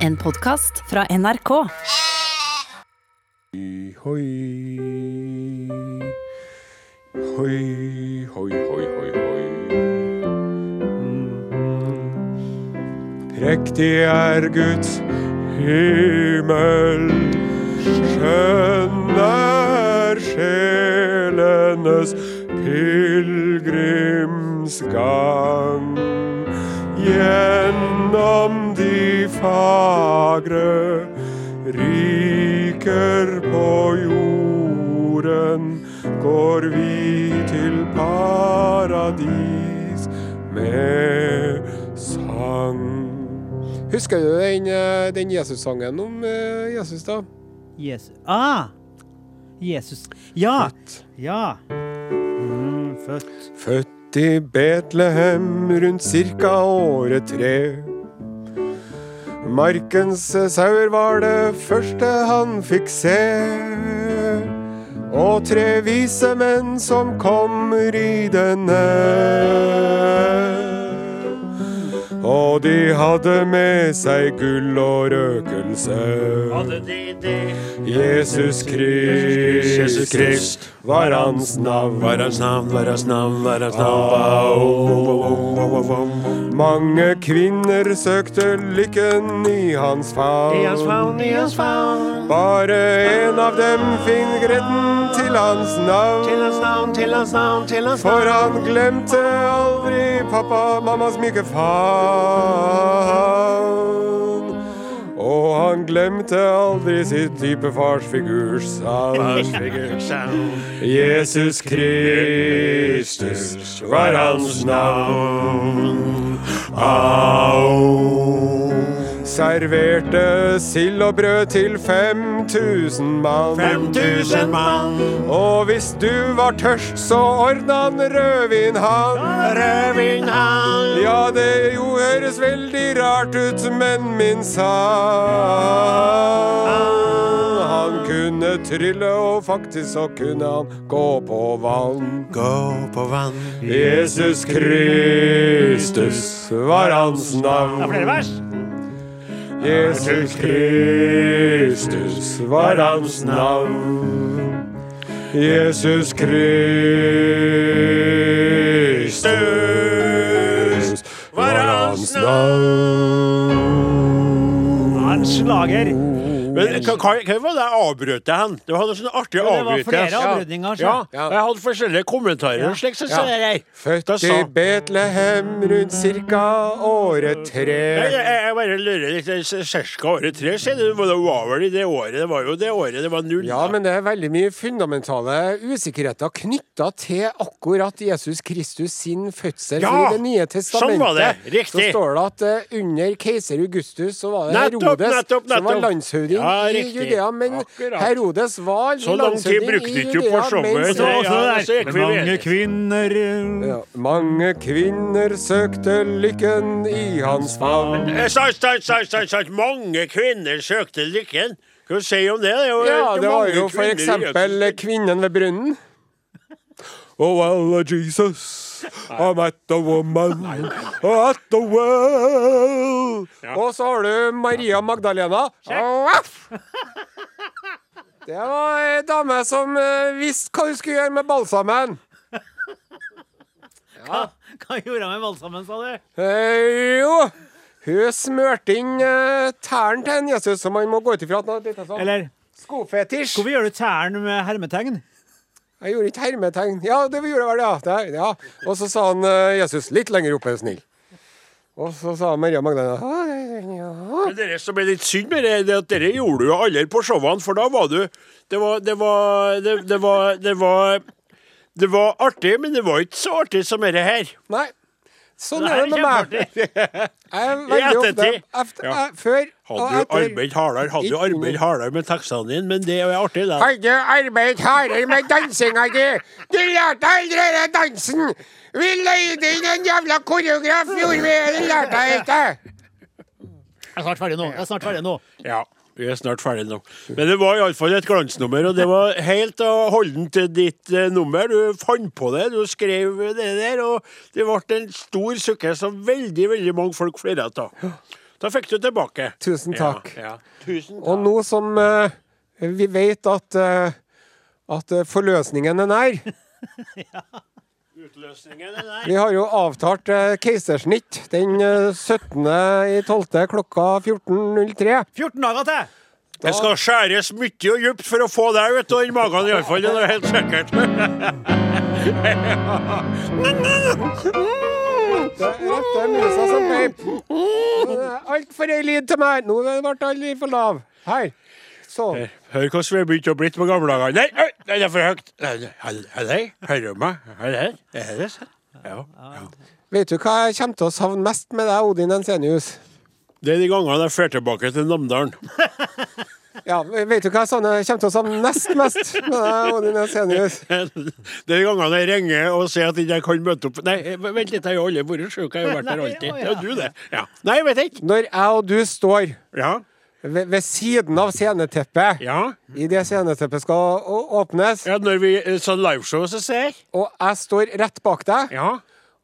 En podkast fra NRK. Hoi. Hoi, hoi, hoi, hoi, hoi. Prektig er Guds himmel, skjønn er sjelenes pilegrimsgang. Gjennom fagre ryker på jorden går vi til paradis med sang. Husker du den, eh, den Jesus-sangen om eh, Jesus, da? Jesus. Ah! Jesus. Ja! Ja. Mm, født. Født i Betlehem rundt cirka året tre. Markens sauer var det første han fikk se. Og tre vise menn som kom ridende. Og de hadde med seg gull og røkelse. Jesus Krist, Jesus Krist. Var hans navn. Var hans navn, var hans navn, var hans navn. Mange kvinner søkte lykken i hans favn. I hans favn, i hans favn. Bare en av dem finner retten til hans navn. Til hans navn, til hans navn, til hans navn. For han glemte aldri pappa, mammas myke favn. Han glemte aldri sitt dype farsfigurs. Jesus Kristus var hans navn. Au. Serverte sild og brød til 5000 mann. 5000 mann. Og hvis du var tørst, så ordna han rødvin, han. Rødvin han. Ja, det jo høres veldig rart ut, men min sann. Han kunne trylle, og faktisk så kunne han gå på vann. Gå på vann. Jesus Kristus var hans navn. Flere vers? Jesus Kristus var hans navn. Jesus Kristus var hans navn. Hans slager. Men hva, hva, hva var det jeg avbrøt deg hen? Det var noe sånn artig Det var flere avbrydninger. Ja, ja. jeg hadde forskjellige kommentarer og slik, så sa Ja. jeg Da Født i Betlehem rundt cirka året Jeg, tre. jeg, jeg bare lurer litt. Cirka året tre, sier du. Det var vel i det året. Det var jo det året. Det var null. Ja, men det er veldig mye fundamentale usikkerheter knytta til akkurat Jesus Kristus sin fødsel. Ja, i Det nye testamentet sånn var det. Riktig. så står det at eh, under keiser Augustus så var det Nettopp, Herodes nettopp, som var nettopp. Landshøvding Ja, i. Judea. Men Akkurat. Herodes var Så lang tid brukte i Judea. Så- så gikk vi Mange kvinner eh, ja, mange kvinner søkte lykken i hans favn. Eh, sant. Mange kvinner søkte lykken. Hva du si om det? Det, Ja, det var jo for eksempel kvinnen ved brunnen. Oh, well, Jesus, I met the woman at the well. Og så har du Maria Magdalena. Det var ei dame som eh, visste hva hun skulle gjøre med balsamen. Hva gjorde han med balsamen, sa du? Eh, jo, hun smørte inn uh, tærne til en Jesus, som man må gå ut ifra at han hadde seg sånn Eller skofetisj. hvorfor gjør du tærne med hermetegn? Jeg gjorde ikke hermetegn. Ja, det gjorde jeg vel, ja. Ja. Og så sa han eh, Jesus litt lenger opp, er du snill. Og så sa Maria Magdalena «Ah, ja. Men det som er litt synd med det, det at dere gjorde du jo aldri på showene, for da var du Det var Det var Det, det var, det var det var artig, men det var ikke så artig som dette her. Nei. Sånn er det med meg. Jeg er veldig ofte Ja. eh, Før Hadde du arbeidet hardere, hadde du arbeidet hardere med tekstene dine, men det er artig, det. Hadde du arbeidet hardere med dansinga di? Du lærte aldri den dansen! Vi leide inn en jævla koreograf, gjorde vi! Det lærte jeg ikke! Jeg er snart ferdig nå. Jeg er snart ferdig nå. Ja, vi er snart ferdig nå. Men det var iallfall et glansnummer, og det var helt og holdent til ditt eh, nummer. Du fant på det, du skrev det der, og det ble en stor sukke som veldig, veldig mange folk flirte av. Da fikk du tilbake. Tusen takk. Ja, ja. Tusen takk. Og nå som eh, vi vet at, eh, at eh, forløsningen er nær Utløsningen er der. Vi har jo avtalt eh, keisersnitt den eh, 17.12. klokka 14.03. 14 dager til! Det skal skjæres mye og dypt for å få deg ut av den magen, iallfall. Det er helt sikkert. Det er rette musa som peip. Altfor høy lyd til meg. Nå ble alle for lav. Her. Så. Hør hvordan vi har begynt å blitt på gamle dager. Nei, nei, det er for høyt. Hei, hører du meg? Er det er det sånn? Ja. ja. Vet du hva jeg kommer til å savne mest med deg, Odin Ensenius? Det er de gangene jeg drar tilbake til Namdalen. Ja, vet du hva jeg kommer til å savne nest mest med deg, Odin Ensenius? Det er de gangene jeg ringer og sier at jeg ikke kan møte opp Nei, vent litt, jeg har jo aldri vært sjuk. Jeg har vært der alltid. Det er du, det. Ja. Nei, jeg vet ikke. Når jeg og du står Ja. Ved, ved siden av sceneteppet Ja. I det sceneteppet skal å- åpnes, ja når vi eh, sånn liveshow, så ser og jeg står rett bak deg Ja.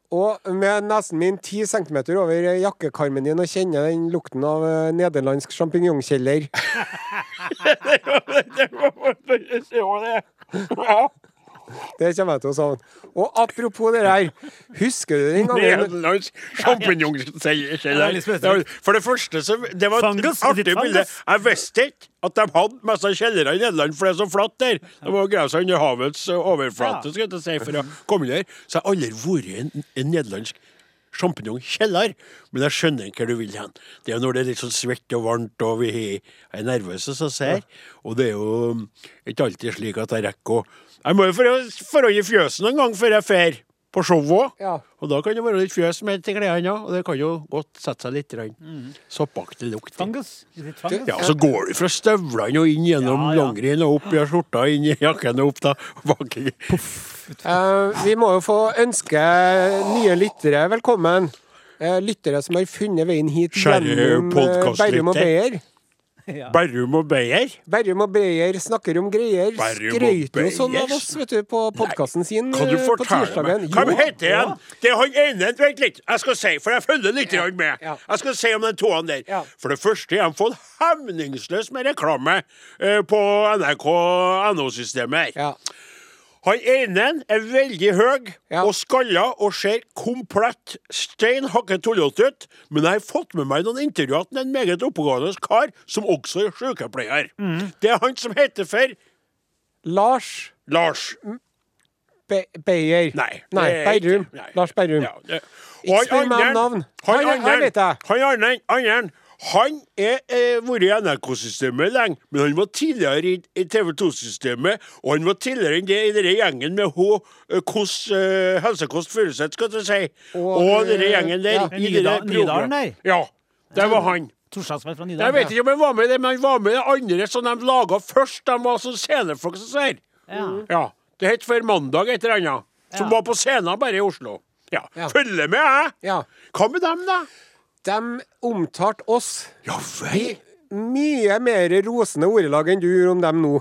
Og med nesen min 10 cm over jakkekarmen din og kjenner den lukten av eh, nederlandsk sjampinjongkjeller. Det var det er. Ja. Det kommer jeg til å savne. Og apropos det der, husker du den gangen Nederlandsk sjampinjongkjeller. veldig. For det første så Det var et Fungus? artig bilde. Jeg visste ikke at de hadde masse kjellere i Nederland, for det er så flatt der. De må grave seg under havets eh, overflate skal jeg si, for å komme der. Så jeg har aldri vært i en, en nederlandsk sjampinjongkjeller. Men jeg skjønner ikke hvor du vil hen. Det er jo når det er litt sånn svett og varmt, og vi er nervøse, som ser Og det er jo um, ikke alltid slik at jeg rekker å Jeg må jo forholde fjøsen noen gang før jeg fer på show òg. Ja. Og da kan det være litt fjøs med til klærne, og det kan jo godt sette seg litt mm. soppaktig lukt. i. Fungus. Ja, så går du fra støvlene og inn gjennom Ja, ja. langrenn og opp i skjorta, inn i jakken og opp da. bak. Eh, Vi må jo få ønske nye lyttere velkommen. Uh, lyttere som har funnet veien hit Kjære gjennom Bærum og Beyer. Ja. Berrum og Beyer. Berrum og Beyer snakker om greier. Skryter jo sånn av oss vet du, på podkasten sin Kan du eh, på fortelle tirsdagen. meg? Hva heter han? Det er han ene Vent litt, jeg skal si, for jeg følger litt ja. med. Ja. Jeg skal si om den toeren der. Ja. For det første har de fått hemningsløst med reklame eh, på NRK NO-systemet her. Han ene er veldig høy Ja. og skalla og ser komplett stein hakke tullete ut. Men jeg har fått med meg noen intervjuer at han er en meget oppegående kar som også er sykepleier. Det er han som heter for Lars Lars. Be Beyer. Nei. Nei, er Berrum. Lars Berrum. Ja, det- Ikke spør meg om navn. Han andre- han er eh, vært i NRK-systemet lenge, men han var tidligere i, i TV 2-systemet, og han var tidligere enn det i denne gjengen med H. eh, Kos, eh, Helsekost Furuseth, skal jeg si. Og, Og, denne gjengen der. ja. i Nydal- der Nydalen der. Ja, det var han. Fra Jeg vet ikke om han var med i det, men han var med i det andre som de laga først. De var sånn scenefolk som sier. Ja. Ja. Det het For mandag et eller annet. Som Ja. var på scenen bare i Oslo. Ja. Ja. Følg med, jeg. Ja. Hva med dem, da? De omtalte oss Ja i mye mer rosende ordelag enn du gjør om dem nå.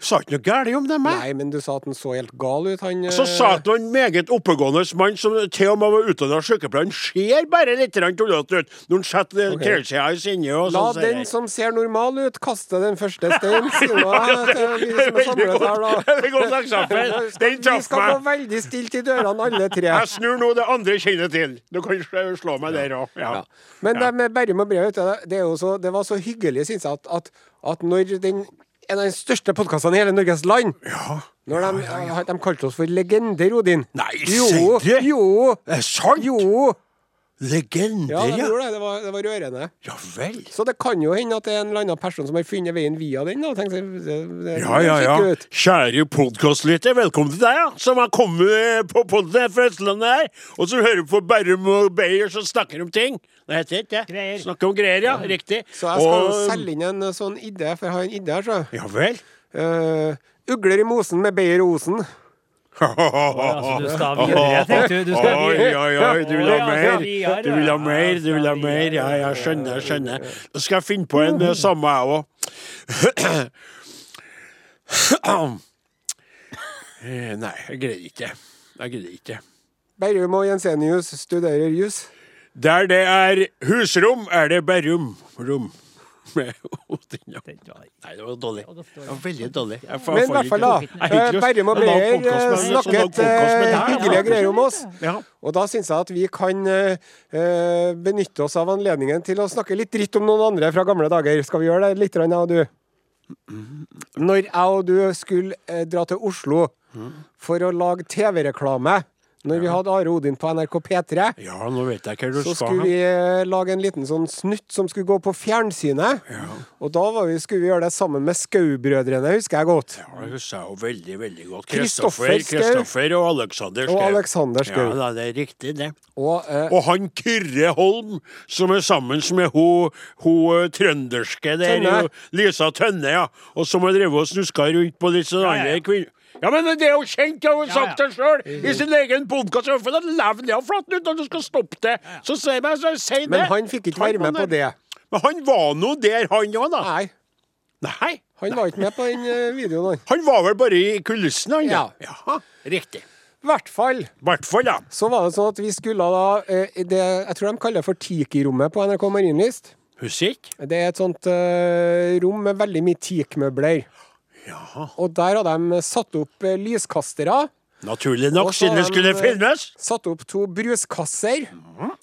Sa ikke noe galt om dem, jeg. Nei, men du sa at han så helt gal ut, han. Så eh, sa at en meget oppegående mann som til og med var utdanna sykepleier. Han ser bare litt tullete ut når han setter okay. krøllskjea i sinne og La sånn. den som ser normal ut, kaste den første steinen, sier vi som er her, da. Godt eksempel. Den Vi skal gå veldig stilt i dørene, alle tre. Jeg snur nå det andre kinnet til. Du kan slå- meg der òg. Ja. Ja. Men det med Berrum og Brev, vet du, det, så, det var så hyggelig, syns jeg, at, at, at når den en av de største podkastene i hele Norges land Når de, ja, de kalte oss for legender, Odin. Nei, jo, det? jo, Er det sant? jo. Legender, Ja, de det. Det var, det var rørende. Ja vel. Så det kan jo hende at det er en eller annen person som har funnet veien via den. Da. Tenk, det, det, Ja, ja, ja. ut. Kjære podkastlytter, velkommen til deg, ja. Som har kommet på podden fra Østlandet her. Og som hører på Berrum og Beyer som snakker om ting. Det heter ikke det? Greier. Snakker om greier, ja. Riktig. Så jeg skal Og- selge inn en sånn idé, for jeg har en idé her, så. Ja vel. Uh, ugler i mosen med Beyer Osen. Altså, du skal videre, tenkte du. Du Oi, oi, oi, du vil ha altså, mer? er- Du vil ha mer, du vil ha altså, mer. er- Ja, ja, skjønner, skjønner. Da skal jeg finne på en eh, samme, jeg òg. Nei, jeg greier ikke. Jeg greier ikke. Berrum og Jensenius studerer jus. Der det er husrom, er det Berrum. Rom. Med Odin, ja. Nei, det var dårlig. Det var veldig dårlig. Men i hvert fall, da. Eh, Berrum og med- eh, snakket eh, hyggelige greier om oss. Ja. Og da syns jeg at vi kan benytte oss av anledningen til å snakke litt dritt om noen andre fra gamle dager. Skal vi gjøre det litt, jeg og du? Når jeg og du skulle dra til Oslo for å lage TV-reklame når vi hadde Are Odin på NRK P3 Ja, nå vet jeg hva du så skal skulle vi eh, lage en liten sånn snutt som skulle gå på fjernsynet. Og da var vi, skulle vi gjøre det sammen med Skau-brødrene, husker jeg godt. Ja, det husker jeg jo veldig, veldig godt. Kristoffer Kristoffer. Kristoffer og Alexander Og Alexander Schou. Ja, da, det er riktig, det. Og, eh, Og han Kyrre Holm, som er sammen med hun, hun eh, trønderske der, Tønne. jo, Lisa Tønne, ja. Og som har drevet og snuska rundt på litt sånn Ja, ja, andre kvinner. Ja, men det er jo kjent, jeg har jo sagt ja. det sjøl i sin egen podkast. For det lever jeg flatt ut når du skal stoppe det. Så sier jeg, så si det. men han fikk ikke være med på det. Men han var nå der, han òg, da. Nei, Nei. han var ikke med på den eh, videoen, han. Han var vel bare i kulissene, han. Ja. Jaha, riktig. I hvert fall hvert fall, ja. så var det sånn at vi skulle da eh, det, Jeg tror de kaller det for Tiki-rommet på NRK Marienlyst. Husker ikke? Det er et sånt uh, rom med veldig mye teakmøbler. Jaha. Og der har de satt opp eh, lyskastere. Naturlig nok, siden det skulle eh, filmes. Satt opp to bruskasser,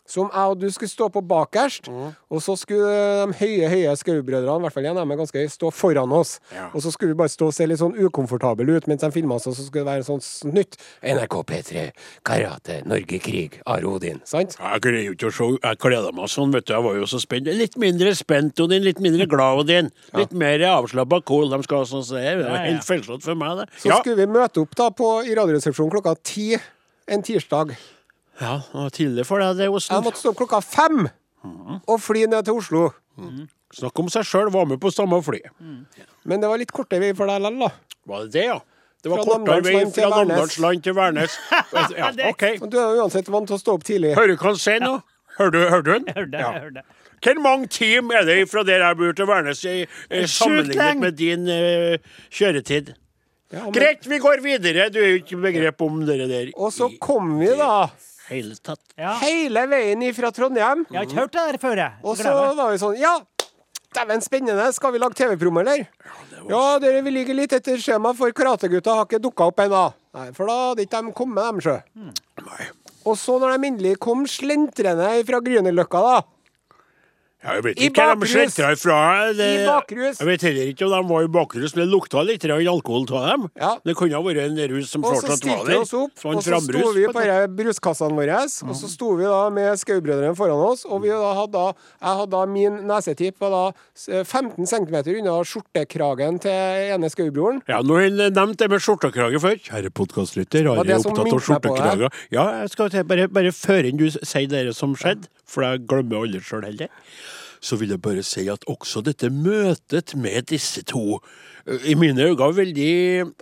som jeg og du skulle stå på bakerst. Og så skulle de høye høye Skau-brødrene, i hvert fall en av dem er ganske høy, stå foran oss. Ja. Og så skulle vi bare stå og se litt sånn ukomfortable ut mens de filma oss, og så skulle det være sånn snytt. NRK P3, karate, Norge krig, Are Odin. Sant? Jeg greier ikke å se Jeg gleda meg sånn, vet du. Jeg var jo så spent. Litt mindre spent, Odin. Litt mindre glad, Odin. Litt mer avslappa cool. De skal sånn se. Det Ja, ja. helt feilslått for meg, det. Så Ja. skulle vi møte opp da på, i Radioresepsjonen klokka ti en tirsdag. ja, det var tidlig for deg, det, Jeg måtte stå opp klokka fem og fly ned til Oslo. Snakk om seg sjøl. Var med på samme fly. Men det var litt kortere vei for deg likevel, da. Var det det, ja? Det var kortere vei fra. Namdalsland til Værnes. Ja, OK. Men Du er uansett vant til å stå opp tidlig. Hører du hva han sier nå? Hører du, den? Ja. Hvor mange team er det fra der jeg bor til Værnes, sammenlignet med din uh, kjøretid? Ja, men- Greit, vi går videre. Du er jo ikke begrep om det der Og så kom vi da hele tatt. Ja. hele veien ifra Trondheim. Jeg har ikke hørt det der før, jeg. Og så var vi sånn Ja, dæven spennende. Skal vi lage TV-promo, eller? Ja, dere, vi ligger litt etter skjema, for Karategutta har ikke dukka opp ennå. Nei, for da hadde ikke de kommet, dem, sjø. Mm. Og så når de endelig kom slentrende fra Grünerløkka, da Ja, jeg vet ikke hva de bakrus. slentra ifra. Det, I bakrus. Jeg vet heller ikke om de var i bakrus, men det lukta litt alkohol av dem. Ja. Det kunne ha vært en rus som Og så fortsatt var stilte vi der. oss opp, og så sto vi på disse bruskassene våre. Og så sto vi da med Skau-brødrene foran oss, og vi da hadde, jeg hadde da min nesetipp var da eh, 15 cm unna skjortekragen til ene Skau-broren. Ja, nå har jeg nevnt det med skjortekrage før. Kjære podkastlytter, har jeg opptatt av skjortekrager? Ja, jeg skal bare, bare før enn du sier det som skjedde, for jeg glemmer aldri sjøl heller, så vil jeg bare si at også dette møtet med disse to i mine øyne veldig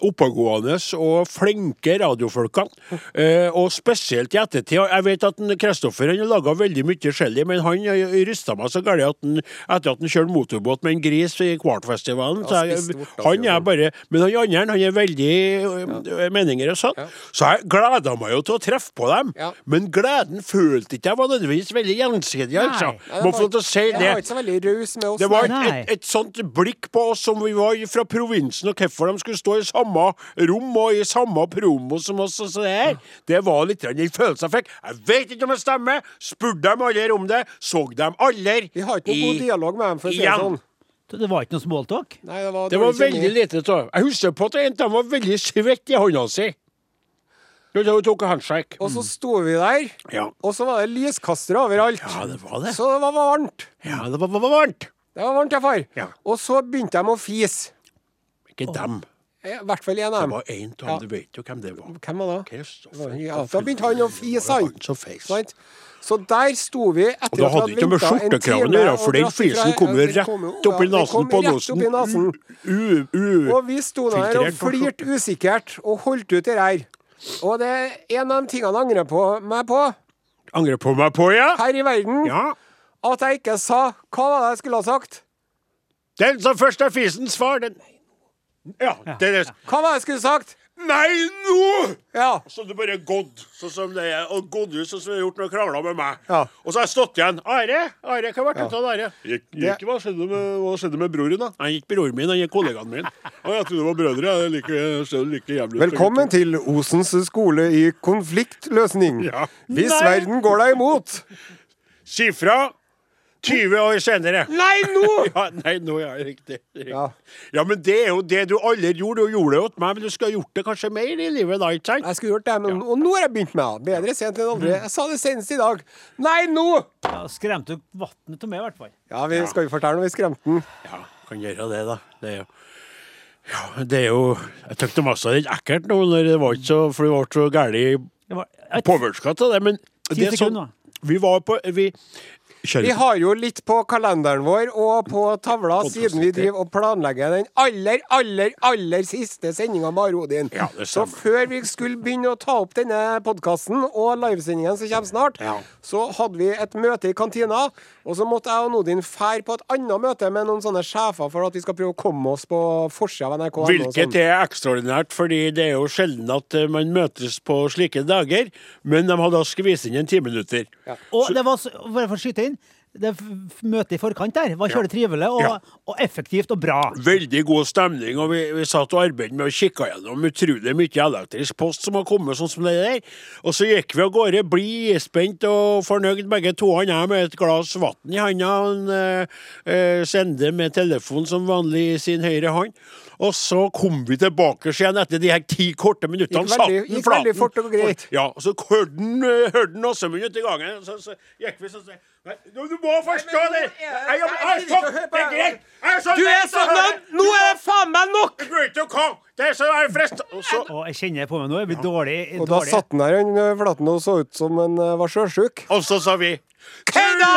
oppegående og flinke radiofolkene. Eh, og spesielt i ettertid. Jeg vet at Kristoffer han har laga veldig mye forskjellig, men han rysta meg så galt at han, etter at han kjørte motorbåt med en gris i Kvartfestivalen Ja, jeg, Han er bare Men han andre han er veldig ja. meninger og sånn. Så jeg gleda meg jo til å treffe på dem. Ja. Men gleden følte ikke jeg var nødvendigvis veldig gjensidig, altså. Må få lov til å si Jeg det. var ikke så veldig raus med oss. Det var et, et, et sånt blikk på oss som vi var fra provinsen, og hvorfor de skulle stå i samme rom og i samme promo som oss. og så det. Det var litt den følelsen jeg fikk. Jeg vet ikke om det stemmer. Spurte dem aldri om det. Så dem aldri. Vi har ikke noe god dialog med dem, for å si det sånn. Det var ikke noe smalltalk? Nei, det var, Det var veldig lite av Jeg husker på at en av dem var veldig svett i hånda si. Da hun tok en handshake. Og så sto vi der, Ja. og så var det lyskastere overalt. ja, det var det. Så det var varmt. Ja, det var, var, var varmt. Det var varmt, ja, far. Ja. Og så begynte de å fise. Ikke dem. I hvert fall en av dem. Det var en av dem. Du vet jo hvem det var. Hvem var det? Ja, da begynte han å fise, han. Så Så der sto vi etter Og da at vi hadde det ikke med en skjortekraven å time, gjøre, for den flisen kom jo rett opp i nesen på Nåsen. Og vi sto der og flirte usikkert og holdt ut det der. Og det er en av de tingene jeg angrer på meg på Angrer på meg på, ja? her i verden, Ja. at jeg ikke sa Hva var det jeg skulle ha sagt? Den som først er fisens far, den Ja, det er det. Hva var det jeg skulle sagt? Nei, nå! Ja. Så det bare gått, sånn som det er. Og gått ut sånn som det har gjort når du krangla med meg. Ja. Og så har jeg stått igjen. Are, Are, hva ble det av Are? Gikk, gikk, hva, skjedde med, hva skjedde med broren, da? Han gikk broren min, han gikk kollegaen min. Og jeg trodde det var brødre. Jeg like, like jævlig. Velkommen til Osens skole i konfliktløsning. Ja. Hvis Nei. verden går deg imot. Si fra 20 år senere. Nei, nå! Ja, nei, nå er det riktig. riktig. Ja. Ja. men det er jo det du aldri gjorde. Du gjorde det åt meg, men du skulle ha gjort det kanskje mer i livet da, ikke sant? Jeg skulle gjort det, men og nå har jeg begynt med det. Bedre sent enn aldri. Jeg sa det senest i dag. Nei, nå! Ja, skremte du vannet av meg, i hvert fall. Ja, vi skal jo fortelle når vi skremte den. Ja, kan gjøre det, da. Det er jo ja, det er jo Jeg tenkte masse det er litt ekkelt nå, når det var ikke så, for det ble så gærent var påvirka av det, men det er sånn. Vi var på Vi Vi har jo litt på kalenderen vår og på tavla siden vi driver og planlegger den aller, aller, aller siste sendinga med Arodin. Ja, så før vi skulle begynne å ta opp denne podkasten og livesendingen som kommer snart, Ja. så hadde vi et møte i kantina, og så måtte jeg og Odin fære på et annet møte med noen sånne sjefer for at vi skal prøve å komme oss på forsida av NRK. og sånn. Hvilket er ekstraordinært, fordi det er jo sjelden at eh, man møtes på slike dager. Men de hadde skvist inn en ti minutter. og det var, så- bare for å skyte inn, det møtet i forkant der var kjølig trivelig og, Ja. og effektivt og bra. Veldig god stemning, og vi, vi satt og arbeidet med å kikke gjennom utrolig mye elektrisk post som har kommet, sånn som det der. Og så gikk vi av gårde blid, spent og fornøyd, begge to. Han jeg med et glass vann i handa, han eh, eh, Sende med telefon som vanlig i sin høyre hånd. Og så kom vi tilbake igjen etter de her ti korte minuttene. Gikk veldig- gikk flaten. veldig fort og greit. Ja, og så hørte han eh, hørte han Åsemund ute i gangen, så, så gikk vi sånn Nei, du, du må forstå men det! Jeg, jeg, det er greit! Jeg så Du er så nødt! Nå er det faen meg nok! du vet jo komme! Det er så er frest Og Og jeg kjenner på meg nå, jeg blir dårlig. Og da satt han der han ø, flaten og så ut som han ø, var sjøsjuk. Og så sa vi Kødda!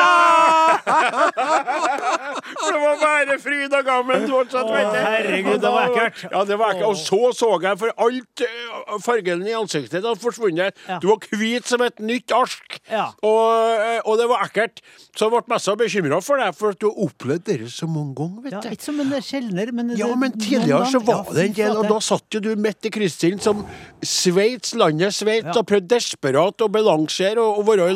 For det var bare fryd og gammen fortsatt, vet du. herregud, det var ekkelt. Ja, det var ekkelt. Og så så jeg, for alt eh, fargen i ansiktet hadde forsvunnet. Ja. Du var hvit som et nytt ark. Ja. Og, eh, og det var ekkelt. Så jeg ble mest bekymra for deg, for at du har opplevd dette så mange ganger, vet du. Ja, ikke som en sjeldner, men Ja, men tidligere så var det en del, og da satt jo du midt i kryssilden som Sveits, landet Sveits, og prøvde desperat å balansere og, og være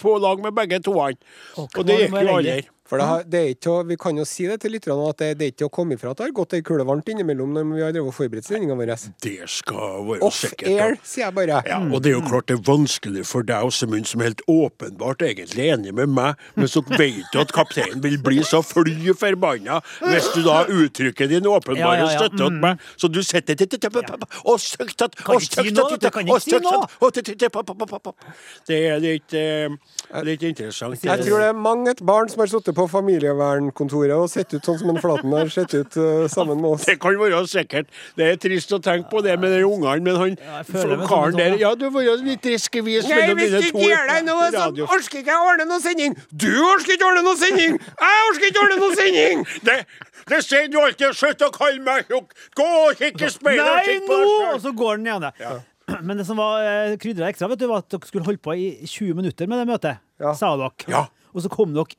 på lag med begge toene. Og Og det gikk jo aldri. For det, har, det er ikke, å- Vi kan jo si det til lytterne at det, det er ikke å komme ifra at det har gått ei kule varmt innimellom når vi har drevet forberedt sendinga vår. Det skal være Off sikkert. air, sier jeg bare. Ja, og det er jo klart det er vanskelig for deg også, Munn, som helt åpenbart egentlig er enig med meg, men så vet du at kapteinen vil bli så fly forbanna hvis du da uttrykker din åpenbare Ja, ja, ja, støtte til meg. Så du sitter og at og pop. Det er litt interessant. Jeg tror det er mange et barn som har sittet på familievernkontoret og sett ut sånn som en Flaten har sett ut uh, sammen med oss. Det kan være sikkert. Det er trist å tenke på det med de ungene, men han ja, karen der sånn, Ja, du var jo litt riskevis Nei, mellom hvis du ikke gjør deg noe, så radio- orker ikke jeg ordne noe sending! Du orker ikke ordne noe sending! Jeg orker ikke ordne noe sending! Det, det sier du alltid. Slutt å kalle meg tjukk. Gå og kikk i speilet og Nei, kikk på nå! deg Og så går den igjen. Men det som var eh, krydra ekstra, vet du, var at dere skulle holde på i 20 minutter med det møtet. Ja. Sa dere. Ja. Og så kom dere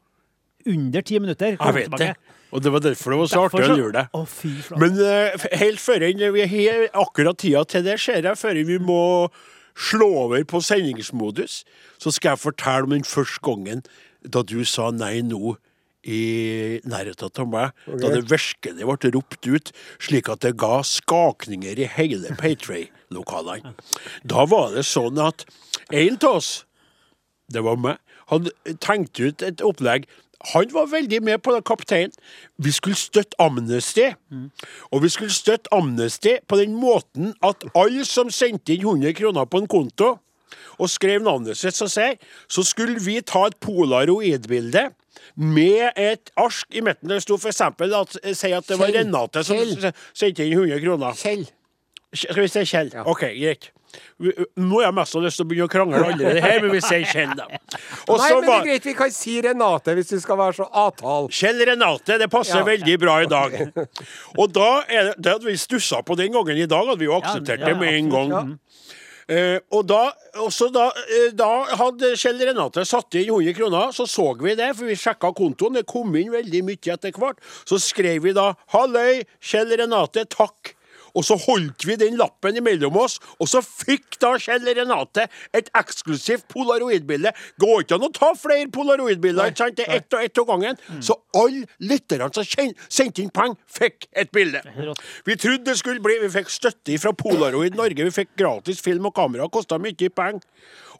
under 10 minutter. Jeg vet tilbake. det. Og det var derfor det var så Derfor artig så- å lure deg. Å, fy. Men uh, helt før vi har akkurat tida til det, ser jeg, før vi må slå over på sendingsmodus, så skal jeg fortelle om den første gangen da du sa nei nå i nærheten av meg, da det virkelig ble ropt ut, slik at det ga skakninger i hele Paytray-lokalene. Da var det sånn at en av oss det var meg. Han tenkte ut et opplegg. Han var veldig med på det, kapteinen. Vi skulle støtte Amnesty. Og vi skulle støtte Amnesty på den måten at alle som sendte inn 100 kroner på en konto, og skrev navnet sitt, så, sier, så skulle vi ta et polaroidbilde med et ark i midten. Det sto eksempel at, si at det var. Renate som sendte inn 100 kroner. Kjell. Skal vi si Kjell? OK, greit. Nå har jeg mest lyst til å begynne å krangle allerede her, men vi sier Kjell, da. Og Nei, så men det er greit, vi kan si Renate hvis du skal være så avtal. Kjell Renate, det passer Ja. veldig bra i dag. Og da er det, det hadde vi stussa på den gangen. I dag hadde vi jo akseptert Ja, ja, det med en absolutt, gang. Uh, og da, også da, uh, da hadde Kjell Renate satt inn 100 kroner, så så vi det, for vi sjekka kontoen. Det kom inn veldig mye etter hvert. Så skrev vi da 'Halløy, Kjell Renate, takk'. Og så holdt vi den lappen imellom oss, og så fikk da Kjell Renate et eksklusivt polaroidbilde. Går ikke an å ta flere polaroidbilder, ikke sant? Det er ett og ett av gangen. Så alle lytterne som sendte inn penger, fikk et bilde. Vi trodde det skulle bli Vi fikk støtte fra Polaroid Norge. Vi fikk gratis film og kamera. Kosta mye penger.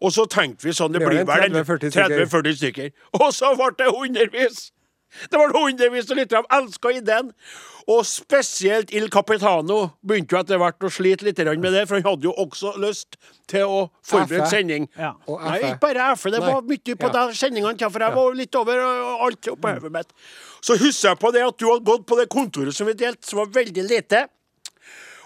Og så tenkte vi sånn Det Blir vel 30-40 stykker? 30-40 stykker. Og så ble det hundrevis! Det var hundrevis av lyttere. som elska ideen. Og spesielt Il Capitano begynte jo etter hvert å slite litt med det, for han hadde jo også lyst til å forberede sending. Ja. Nei, ikke bare F, det Nei. var mye på Ja. de sendingene, for jeg var litt over øh, alt oppå hodet mitt. Så husker jeg på det at du hadde gått på det kontoret som vi delte, som var veldig lite.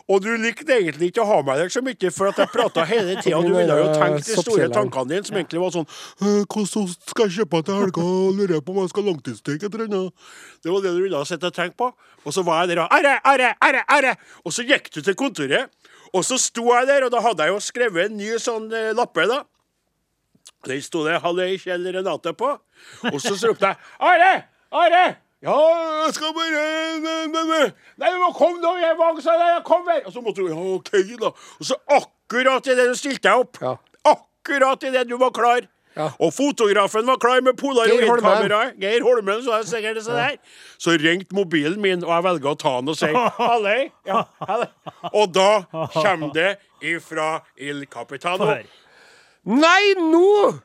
Og du likte egentlig ikke å ha meg der så mye, for at jeg prata hele tida. Du ville jo tenkt de store tankene dine, som egentlig var sånn «Øh, Hvordan skal jeg kjøpe til helga? Lurer på om jeg skal langtidssteke et eller annet. Det var det du ville sett og tenkt på. Og så var jeg der og Are, Are, Are, Are! Og så gikk du til kontoret, og så sto jeg der, og da hadde jeg jo skrevet en ny sånn eh, lappe, da. Den sto det 'Halløy, Kjell Renate' på. Og så ropte jeg 'Are! Are! Ja, jeg skal bare Nei, du må komme nå, jeg sa jeg. Kom her. Og så måtte du Ja, OK, da. Og så akkurat idet du stilte deg opp, Ja. akkurat idet du var klar Ja. og fotografen var klar med Geir Holmen. polaroidkamera Geir Holmen, så jeg sikkert det der. Så ringte mobilen min, og jeg velger å ta den og si halløy. Ja, halløy. Og da kommer det ifra Il Capitano. Nei, nå!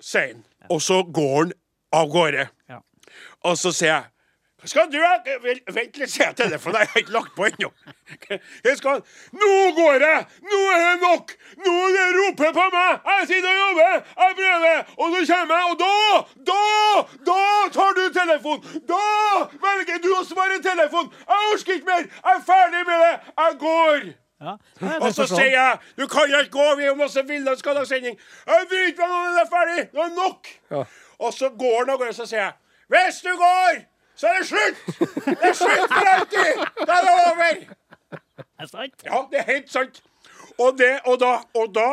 sier han. Og så går han av gårde. Ja. Og så sier jeg skal du? ha Vent litt, sier jeg telefonen. Jeg har ikke lagt på ennå. Skal Nå går jeg! Nå er det nok! Nå er det roper på meg! Jeg sitter og jobber! Jeg prøver! Og så kommer jeg, og da Da! Da tar du telefonen! Da velger du å svare telefonen! Jeg orker ikke mer! Jeg er ferdig med det! Jeg går! Ja. Og så sier jeg Du kan ikke gå, vi har masse villlandskadagssending. Jeg driter meg når det er ferdig. Det er nok. Ja. Og så går han av gårde, så sier jeg Hvis du går, så er det slutt! Det er slutt for alltid! Da er det over! Er det sant? Ja, det er helt sant. Og, det, og da, og da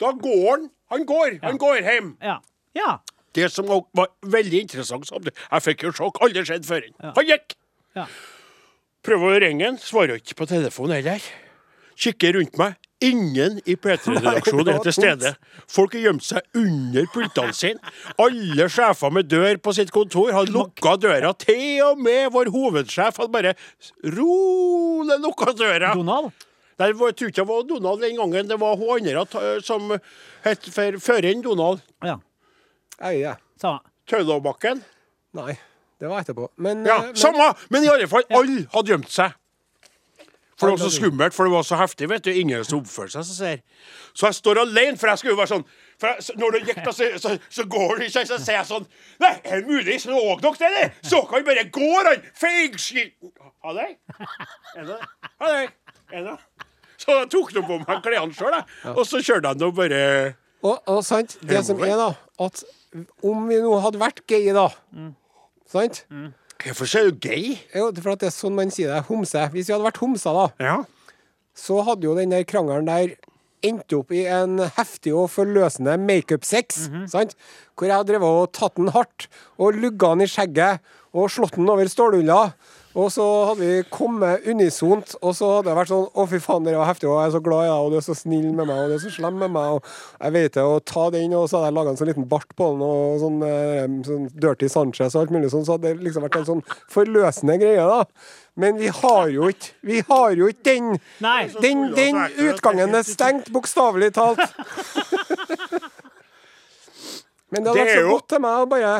Da går han. Han går. Han går hjem. Ja. ja. Det som var, veldig interessant Jeg fikk jo sjokk. Aldri skjedd før. Han gikk. Ja. Prøver å ringe han. Svarer ikke på telefonen heller. Kikker rundt meg. Ingen i P3-redaksjonen er til stede. Folk har gjemt seg under pultene sine. Alle sjefer med dør på sitt kontor har lukka døra. Til og med vår hovedsjef hadde bare rolig lukka døra. Donald? Nei, jeg tror ikke det var Donald den gangen. Det var hun andre som het Føreren Donald. Ja. Eie. ja. Tøllåbakken. Nei, det var etterpå. Men, Ja, eh, men samme! Men i alle fall, alle hadde gjemt seg. For det var så skummelt, for det var så heftig. vet du Ingen som oppførte seg så ser. Så jeg står alene, for jeg skulle jo være sånn for jeg, så- Når det gikk, da, så, så, så går det ikke, så sier jeg sånn Nei, er det mulig? Så dere det, eller? Så kan bare gå, han! Feigskit! Ha det? Ha det? Så jeg tok nå på meg klærne sjøl, og så kjørte jeg nå bare Og, og sant, det som er, da, at om vi nå hadde vært gay, da Sant? Hvorfor er du gay? Jo, det er for at det er sånn man sier det. Homse. Hvis vi hadde vært homser, da, Ja. så hadde jo den der krangelen der endt opp i en heftig og forløsende makeup-sex. sant? Hvor jeg har drevet og tatt den hardt og lugga den i skjegget og slått den over stålulla. Og så hadde vi kommet unisont, og så hadde det vært sånn Å, fy faen, dere var heftige, og jeg er så glad i deg, og du er så snill med meg, og du er så slem med meg, og jeg vet det, og ta den, og så hadde jeg laga en sånn liten bart på den, og sånn, eh, sånn Dirty Sanchez og alt mulig sånn, så hadde det liksom vært en sånn forløsende greie, da. Men vi har jo ikke Vi har jo ikke den Nei. den, den utgangen er stengt, bokstavelig talt. Men det hadde vært er så godt til meg å bare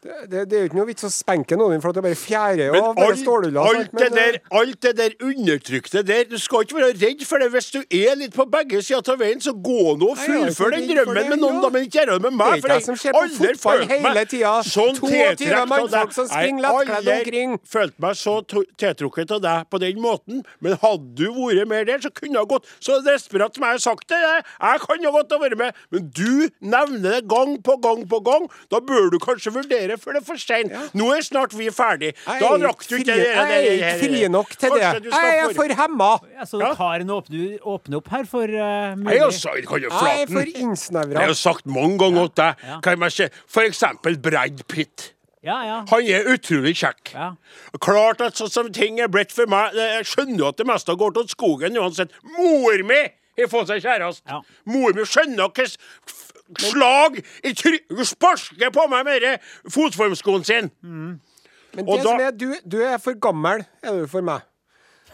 det, det, det er jo ikke noe vits å spenke noen, for at det bare fjærer Men av alt, stålulla. alt, det der, alt det der undertrykte der Du skal ikke være redd for det. Hvis du er litt på begge sider av veien, så gå nå og fullfør den drømmen med noen, da, men ikke gjør det med meg. ikke jeg som aldri på meg sånn tiltrukket av deg. Jeg har aldri følt meg så tiltrukket av deg på den måten. Men hadde du vært mer der, så kunne jeg gått så desperat som jeg har sagt det. Jeg, jeg kan jo godt ha vært med, men du nevner det gang på gang på gang. Da bør du kanskje vurdere før det er for seint. Nå er snart vi ferdig. Jeg Da drakk du ikke det Jeg er ikke fri nok til det. Jeg er for- hemma. Ja, så Ja. Karen åpner, åpner opp her for uh, mulig jeg er for innsnevra. Jeg har sagt mange ganger til deg Kan jeg si, For eksempel Brad Pitt. Ja, ja. Han er utrolig kjekk. Ja. Klart at sånn som ting er blitt for meg Jeg skjønner jo at det meste går til skogen uansett. Mor mi har fått seg kjæreste. Ja. Mor mi skjønner hvilket slag i sparker på meg med denne fotformskoen sin! Mm. Men Og det da- som er, du, du er for gammel, er du for meg.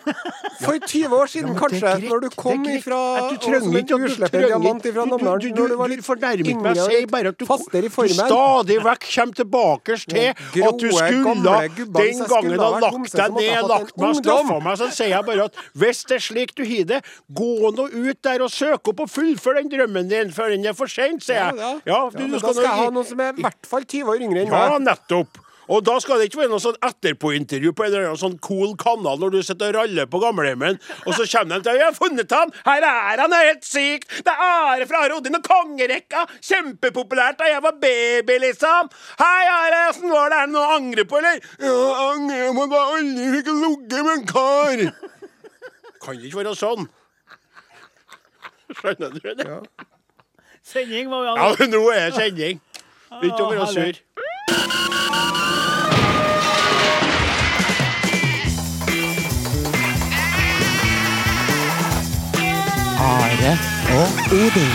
For 20 år siden, ja, kanskje, greit, når du kom ifra du trenger ikke- å du en diamant du- Namdalen du- du var du litt fornærmer meg. sier bare at du, du stadig vekk kommer tilbake til Ja, at du skulle den gangen ha lagt deg ned, lagt meg straffa meg, så sier jeg bare at hvis det er slik du har det, gå nå ut der og søk opp og fullfør den drømmen din før den er for sent, sier Ja, jeg. ja. Ja, Ja, men da skal jeg ha noen som er i hvert fall 20 år yngre enn ja, nettopp. Og da skal det ikke være noe sånn etterpåintervju på en eller annen sånn cool kanal når du sitter og raller på gamlehjemmet, og så kommer de til 'Jeg har funnet ham! Her er han! Det er helt sykt! Det er Are fra Are Odin og kongerekka! Kjempepopulært da jeg var baby, liksom! Hei, Are! Åssen var det? Er det noe å angre på, eller? Ja, angrer på at jeg aldri fikk ligget med en kar. Kan ikke være sånn. Skjønner du det? Sending må vi ha. Ja, nå er det sending. Ikke å være sur. Are og Odin.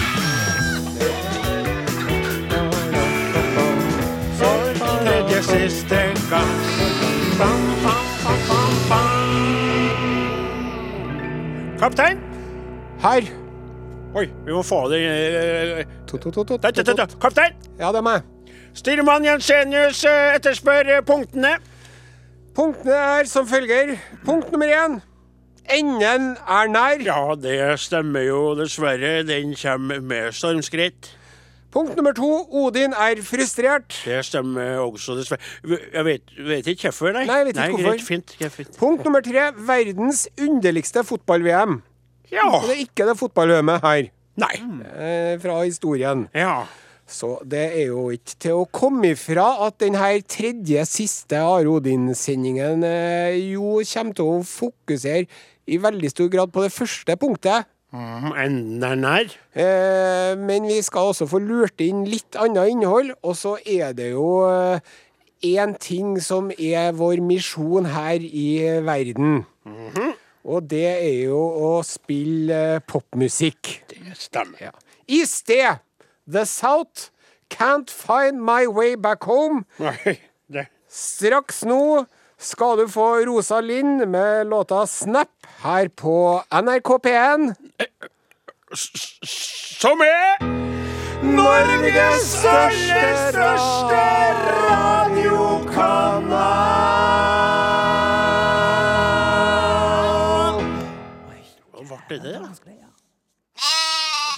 tredje siste gang. Bam, bam, bam, bam, bam. Kaptein! Her. Oi, vi må få det eh. Kaptein! Ja, det er meg. Styrmann Jensenius eh, etterspør eh, punktene. Punktene er som følger. Punkt nummer én. Enden er nær. Ja, det stemmer jo dessverre. Den kommer med stormskritt. Punkt nummer to. Odin er frustrert. Det stemmer også dessverre. Jeg vet, vet ikke hvorfor, nei. Nei, jeg vet ikke hvorfor. Greit, fint, greit, fint. Punkt nummer tre. Verdens underligste fotball-VM. Ja. Det er ikke det fotball-VM-et her. Nei. Eh, fra historien. Ja. Så det er jo ikke til å komme ifra at denne tredje siste Are Odin-sendingen eh, jo kommer til å fokusere i veldig stor grad på det første punktet. Mm, er nær. Eh, men vi skal også få lurt inn litt annet innhold, og så er det jo én ting som er vår misjon her i verden. Og det er jo å spille eh, popmusikk. Det stemmer. I sted The South Can't Find My Way Back Home. Nei, det Straks nå skal du få Rosa Lind med låta Snap her på NRK P1. Som er Norges største radiokanal.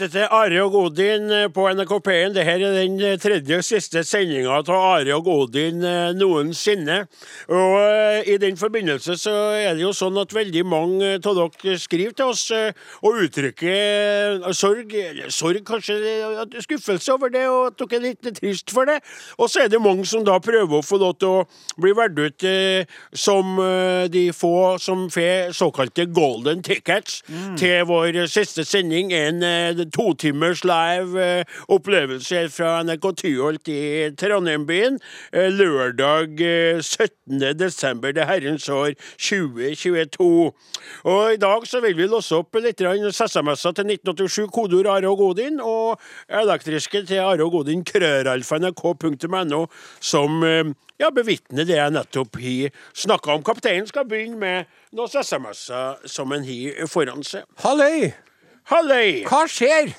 Dette til Are og Godin eh, på NRK P1. Dette er den eh, tredje og siste sendinga av Are og Godin eh, noensinne. Og i den forbindelse så er det jo sånn at veldig mange av dere skriver til oss og uttrykker sorg, eller sorg kanskje, skuffelse over det, og at dere er litt trist for det. Og så er det mange som da prøver å få lov til å bli valgt ut som de få som får såkalte golden tickets til vår siste sending. En totimers live eh, opplevelse fra NRK Tyholt i Trondheim-byen. Eh, lørdag eh, 17. desember det herrens år 2022. Og i dag så vil vi låse opp litt SMS-er til 1987, kodeord Are og Godin, og elektriske til Are og Godin, krøralfa.nrk.no, som ja, bevitne det jeg nettopp har snakka om. Kapteinen skal begynne med noen SMS-er som en har foran seg. Halløy! Halløy! Hva skjer?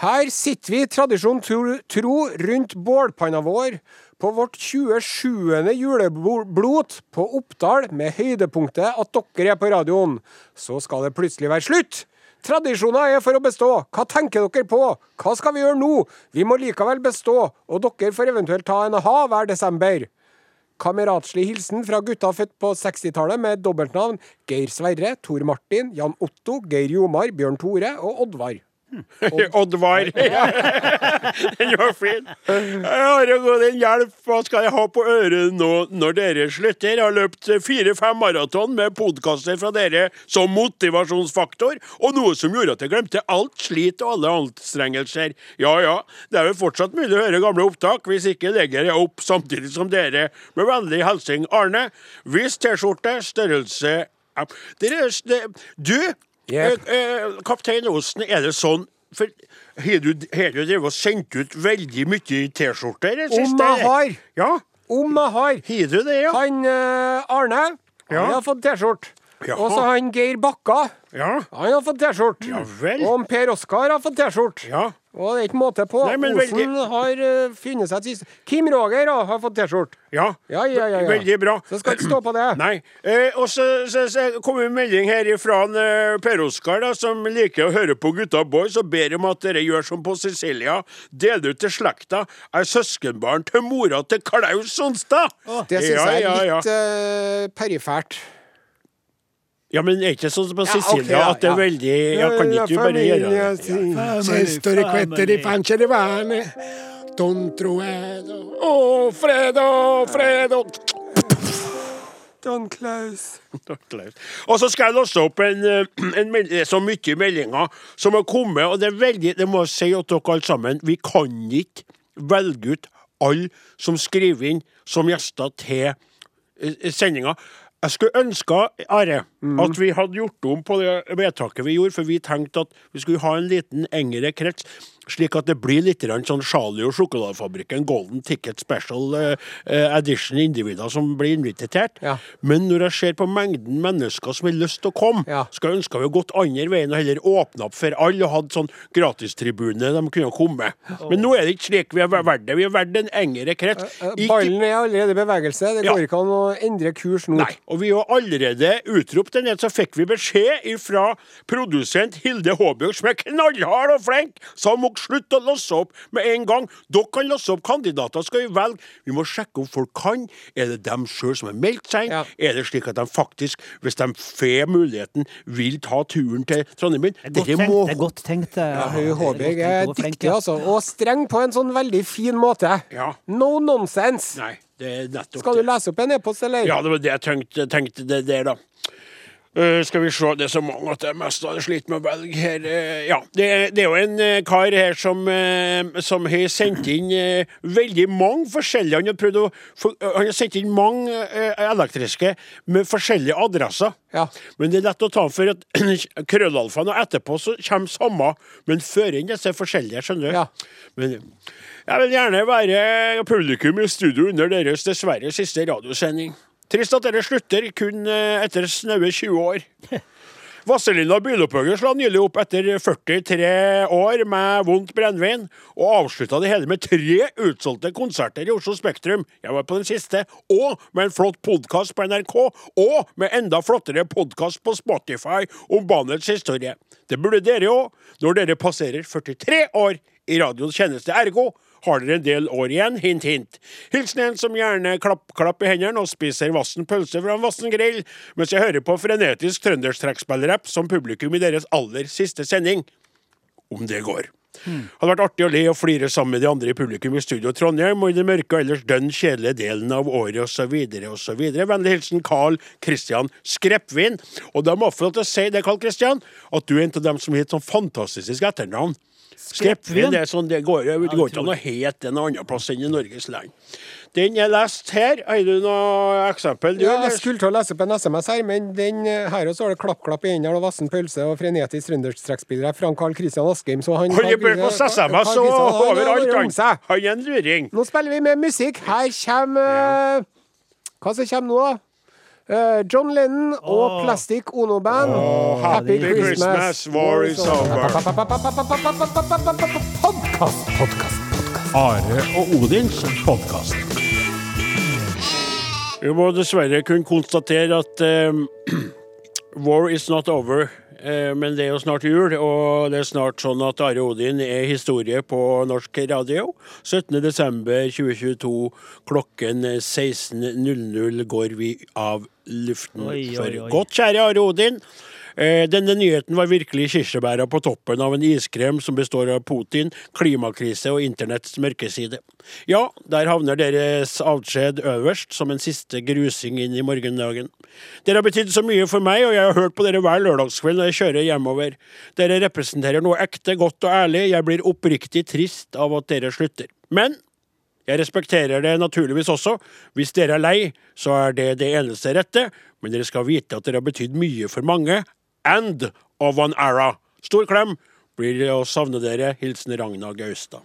Her sitter vi tradisjon tro, tro rundt bålpanna vår på vårt 27. juleblot på Oppdal med høydepunktet at dere er på radioen. Så skal det plutselig være slutt. Tradisjoner er for å bestå. Hva tenker dere på? Hva skal vi gjøre nå? Vi må likevel bestå, og dere får eventuelt ta en ha hver desember. Kameratslig hilsen fra gutta født på 60-tallet med dobbeltnavn Geir Sverre, Tor Martin, Jan Otto, Geir Jomar, Bjørn Tore og Oddvar. Oddvar. den var fin. Are hjelp, hva skal jeg ha på øret nå når dere slutter? Jeg har løpt fire-fem maraton med podkaster fra dere som motivasjonsfaktor, og noe som gjorde at jeg glemte alt slit og alle anstrengelser. Ja ja, det er vel fortsatt mulig å høre gamle opptak, hvis ikke legger jeg opp samtidig som dere. Med vennlig hilsen Arne. Hvis T-skjorte, størrelse Du, Yep. eh, eh, kaptein Osen, er det sånn for Har du, har du drevet og sendt ut veldig mye T-skjorter? i det Om siste, jeg har. Ja, Om jeg har. har du det, ja? Han eh, Arne, Ja. han har fått T-skjorte. Jaha. Og så han Geir Bakka, Ja, han har fått T-skjorte. Ja vel. Og han Per Oskar har fått T-skjorte. ja. Og det er ikke måte på. Nei, men Osen veldig- har uh, funnet seg et siste Kim Roger da, har fått T-skjorte. ja. Ja, ja, ja, ja. Veldig bra. Så skal ikke stå på det. Nei. Eh, og så, så, så kom en melding her fra eh, Per Oskar, da, som liker å høre på Gutta Boys, og ber om at dere gjør som på Sicilia. Del ut til slekta. Er søskenbarn til mora til Klaus Sonstad. Det syns jeg er litt eh, perifert. Ja, men er ikke sånn som på Ja, okay, ja, at det er ja. veldig Ja, kan ikke du bare gjøre det? Søster kvetter i pancia di vane. Don truedo. Å, fredo, fredo. Don Klaus. Og så skal jeg låse opp en, eh, en er så mye meldinger som har kommet, og det er veldig Det må jeg si at dere alle sammen. Vi kan ikke velge ut alle som skriver inn som gjester til eh, sendinga. Jeg skulle ønske, Are, at vi hadde gjort om på det vedtaket vi gjorde, for vi tenkte at vi skulle ha en liten engere krets, slik at det blir litt sånn Charlie og sjokoladefabrikken Golden Ticket Special eh, Edition individer som blir invitert. Ja. Men når jeg ser på mengden mennesker som har lyst til å komme, Ja. skal ønske vi gått andre veien og heller åpna opp for alle og hatt sånn gratistribune de kunne komme. Men nå er det ikke slik vi har vært det. Vi har vært en engere krets. Eh, Ikke- Ballen er allerede i bevegelse. Det Ja. går ikke an å endre kurs nå. Nei, og vi har allerede utropt den, så fikk vi beskjed fra produsent Hilde Håbjørg, som er knallhard og flink, som hun må slutte å lasse opp med en gang. Dere kan lasse opp kandidater, skal vi velge. Vi må sjekke om folk kan. Er det dem sjøl som har meldt seg inn? Ja. Er det slik at de faktisk, hvis de får muligheten, vil ta turen til Trondheim? Det er godt Dere tenkt. må Det er godt tenkt. eh, Ja, hun Håbjørg er dyktig, altså. Og streng på en sånn veldig fin måte. Ja. No nonsense. Nei, det er nettopp Skal du lese opp en e-post, eller? Ja, det var det jeg tenkte, tenkte det der, da. Eh, skal vi se, det er så mange at jeg mest hadde slitt med å velge her. Uh, ja, det det er jo en uh, kar her som, som har sendt inn veldig mange forskjellige Han har prøvd å for, Han har sendt inn mange elektriske med forskjellige adresser. Ja. Men det er lett å ta for at krøllalfaen, og etterpå så kommer samme, men fører inn disse forskjellige, skjønner du. Ja. Men jeg vil gjerne være publikum i studio under deres dessverre siste radiosending. Trist at dere slutter kun eh, etter snaue 20 år. Vazelina Bilopphøggers la nylig opp etter 43 år med vondt brennevin, og avslutta det hele med tre utsolgte konserter i Oslo Spektrum. Jeg var på den siste, og med en flott podkast på NRK, og med enda flottere podkast på Spotify om bandets historie. Det burde dere òg, når dere passerer 43 år i radioens tjeneste. Ergo har dere en del år igjen, hint, hint. Hilsen en som gjerne klapp, klapp i hendene og spiser vassen pølse fra en vassen grill, mens jeg hører på frenetisk trønderstrekkspillrapp som publikum i deres aller siste sending. Om det går. Hadde vært artig å le og flire sammen med de andre i publikum i studio Trondheim, og i den mørke og ellers dønn kjedelige delen av året osv. osv. Vennlig hilsen Carl Christian Skreppvin. Og da må jeg få lov til å si det, Carl Christian, at du er en av dem som har et sånn fantastisk etternavn. Skreppvin, det sånn, det går, det går ikke an å hete en annen plass enn i Norges land. Den er lest her. Har du noe eksempel? Du, Ja, jeg skulle til å lese opp en SMS her, men den eh, her også har det klapp-klapp i Endal og vassen pølse og frenetisk trønderstrekkspillere fra Carl Christian Askheim, Så han Han er på SMS og overalt. Han. Han er en luring. Nå spiller vi med musikk. Her kommer eh, Hva som kommer nå, da? Eh, John Lennon og. Plastic Ono Band. Happy Christmas, war is over. Podkast, podkast. Are og Odins podkast. Vi må dessverre kunne konstatere at eh, war is not over. eh, men det er jo snart jul, og det er snart sånn at Are Odin er historie på norsk radio. 17.12.2022 klokken 16.00 går vi av luften Oi, oi, for oi. godt. Kjære Are Odin. Eh, denne nyheten var virkelig kirsebæra på toppen av en iskrem som består av Putin, klimakrise og internetts mørkeside. Ja, der havner deres avskjed øverst, som en siste grusing inn i morgendagen. Dere har betydd så mye for meg, og jeg har hørt på dere hver lørdagskveld når jeg kjører hjemover. Dere representerer noe ekte, godt og ærlig. Jeg blir oppriktig trist av at dere slutter. Men jeg respekterer det naturligvis også. Hvis dere er lei, så er det det eneste rette, men dere skal vite at dere har betydd mye for mange, and of an era. Stor klem. Blir det å savne dere. Hilsen Ragna Gaustad.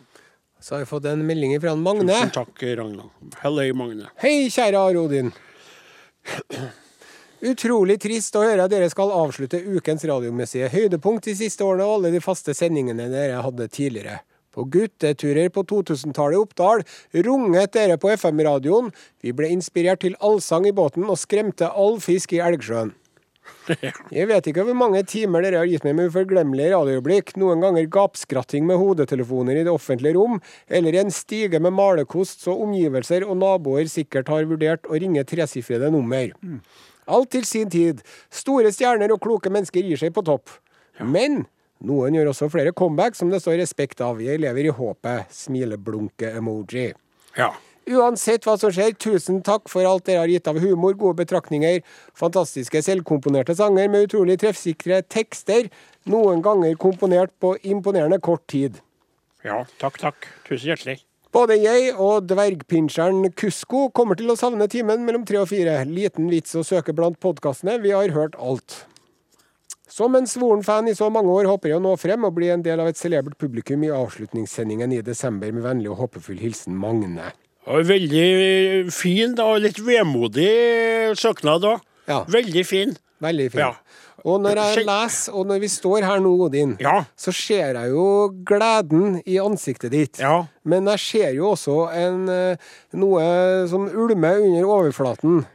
Så har jeg fått en melding fra Magne. Tusen takk, Ragna. Hei, Magne. Hei, kjære Are Odin. Utrolig trist å høre at dere skal avslutte ukens radiomessige høydepunkt de siste årene og alle de faste sendingene dere hadde tidligere. På gutteturer på 2000-tallet i Oppdal runget dere på FM-radioen. Vi ble inspirert til allsang i båten og skremte all fisk i Elgsjøen. Jeg vet ikke hvor mange timer dere har gitt meg med uforglemmelige radioøyeblikk, noen ganger gapskratting med hodetelefoner i det offentlige rom, eller en stige med malerkost så omgivelser og naboer sikkert har vurdert å ringe tresifrede nummer. Alt til sin tid. Store stjerner og kloke mennesker gir seg på topp. Men noen gjør også flere comeback som det står respekt av. Jeg lever i håpet. Smileblunke-emoji. Ja. Uansett hva som skjer, tusen takk for alt dere har gitt av humor, gode betraktninger, fantastiske selvkomponerte sanger med utrolig treffsikre tekster, noen ganger komponert på imponerende kort tid. ja. Takk, takk. Tusen hjertelig. Både jeg og dvergpinsjeren Kusko kommer til å savne timen mellom tre og fire. Liten vits å søke blant podkastene, vi har hørt alt. Som en svoren fan i så mange år håper jeg å nå frem og bli en del av et celebert publikum i avslutningssendingen i desember med vennlig og håpefull hilsen Magne. Veldig fin og litt vemodig søknad òg. Ja. Veldig fin. Veldig fin. Ja. Og når jeg leser, og når vi står her nå, Odin, Ja. så ser jeg jo gleden i ansiktet ditt. Ja. Men jeg ser jo også en, eh, noe som ulmer under overflaten.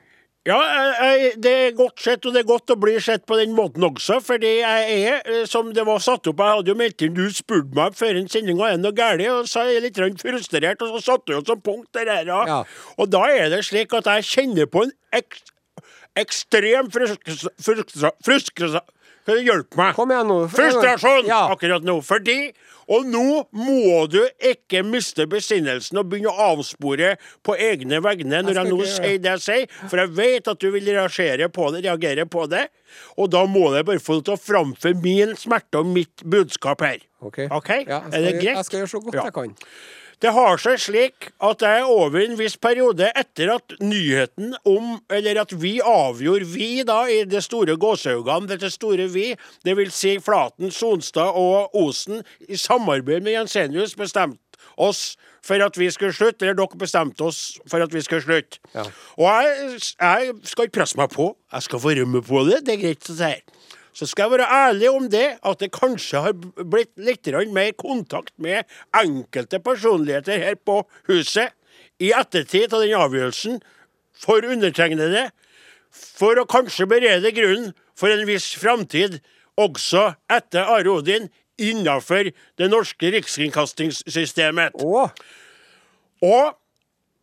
Ja, jeg, jeg, det er godt sett, og det er godt å bli sett på den måten også. Fordi jeg er, eh, som det var satt opp, jeg hadde jo meldt inn, du spurte meg før en sending det noe galt, og så er jeg litt frustrert, og så satte jo som punkt det der, ja. Ja. Og da er det slik at jeg kjenner på en ek, ekstrem frustra... frustra, frustra Hjelp meg! Kom igjen nå. Frustrasjon Ja. akkurat nå. Fordi Og nå må du ikke miste besinnelsen og begynne å avspore på egne vegne når jeg, nå sier det jeg sier, for jeg vet at du vil reagere på det, reagere på det. Og da må jeg bare få lov til å framføre min smerte og mitt budskap her. Ok. okay? Ja, jeg er det skal, greit? Jeg skal gjøre så godt Ja. jeg kan. Det har seg slik at jeg over en viss periode etter at nyheten om Eller at vi avgjorde, vi da, i det store gåseøynene, dette store vi, det vil si Flaten, Sonstad og Osen, i samarbeid med Jensenius bestemte oss for at vi skulle slutte, eller dere bestemte oss for at vi skulle slutte. Ja. Og jeg, jeg skal ikke presse meg på, jeg skal være med på det, det er greit å si. Så skal jeg være ærlig om det, at det kanskje har blitt litt mer kontakt med enkelte personligheter her på huset i ettertid av den avgjørelsen for undertegnede, for å kanskje berede grunnen for en viss framtid også etter Are Odin innenfor det norske rikskringkastingssystemet. Å, Og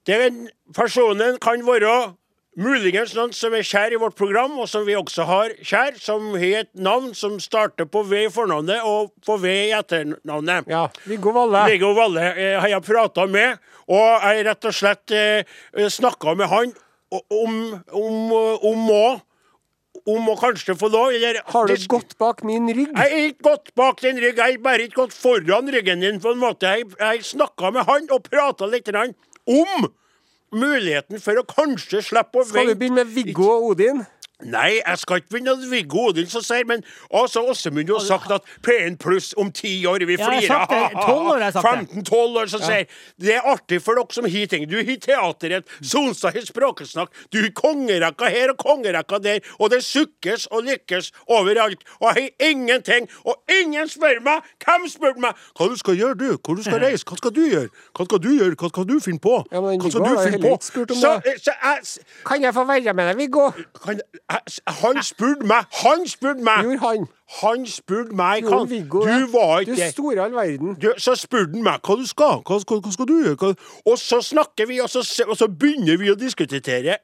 den personen kan være muligens noen som er kjær i vårt program, og som vi også har kjær, som har et navn som starter på V i fornavnet og på V i etternavnet. ja. Viggo Valle. Viggo Valle eh, har jeg prata med, og jeg rett og slett eh, snakka med han om om, om å om å kanskje få lov, eller Har du gått bak min rygg? jeg har ikke gått bak din rygg, jeg har bare ikke gått foran ryggen din. på en måte. Jeg har snakka med han og prata litt om muligheten for å kanskje slippe å vente Skal vi begynne med Viggo og Odin? Nei, jeg skal ikke begynne å Viggo Odilsen sier, men altså, Åsemund har sagt at P1 pluss om ti år vi flirer. har sagt det. 12 år har sagt det. 15-12 år som sier det er artig for dere som har ting. Du har teateret, Sonstad har språkesnakk, du har kongerekka her og kongerekka der, og det sukkes og lykkes overalt. Og jeg har ingenting, og ingen spør meg! Hvem spør meg? Hva du skal gjøre, du? Hvor du skal reise? Hva skal du gjøre? Hva skal du gjøre? Hva skal du finne på? Hva skal du finne på? Så, så jeg, Kan jeg få være med deg, Viggo? kan, han spurte meg Han spurte meg Gjorde han. Han spurte meg hva, Viggo Du var ikke Du store all verden. Du, så spurte han meg hva du skal. Hva, hva, hva skal du gjøre? Og så snakker vi, og så, og så begynner vi å diskutere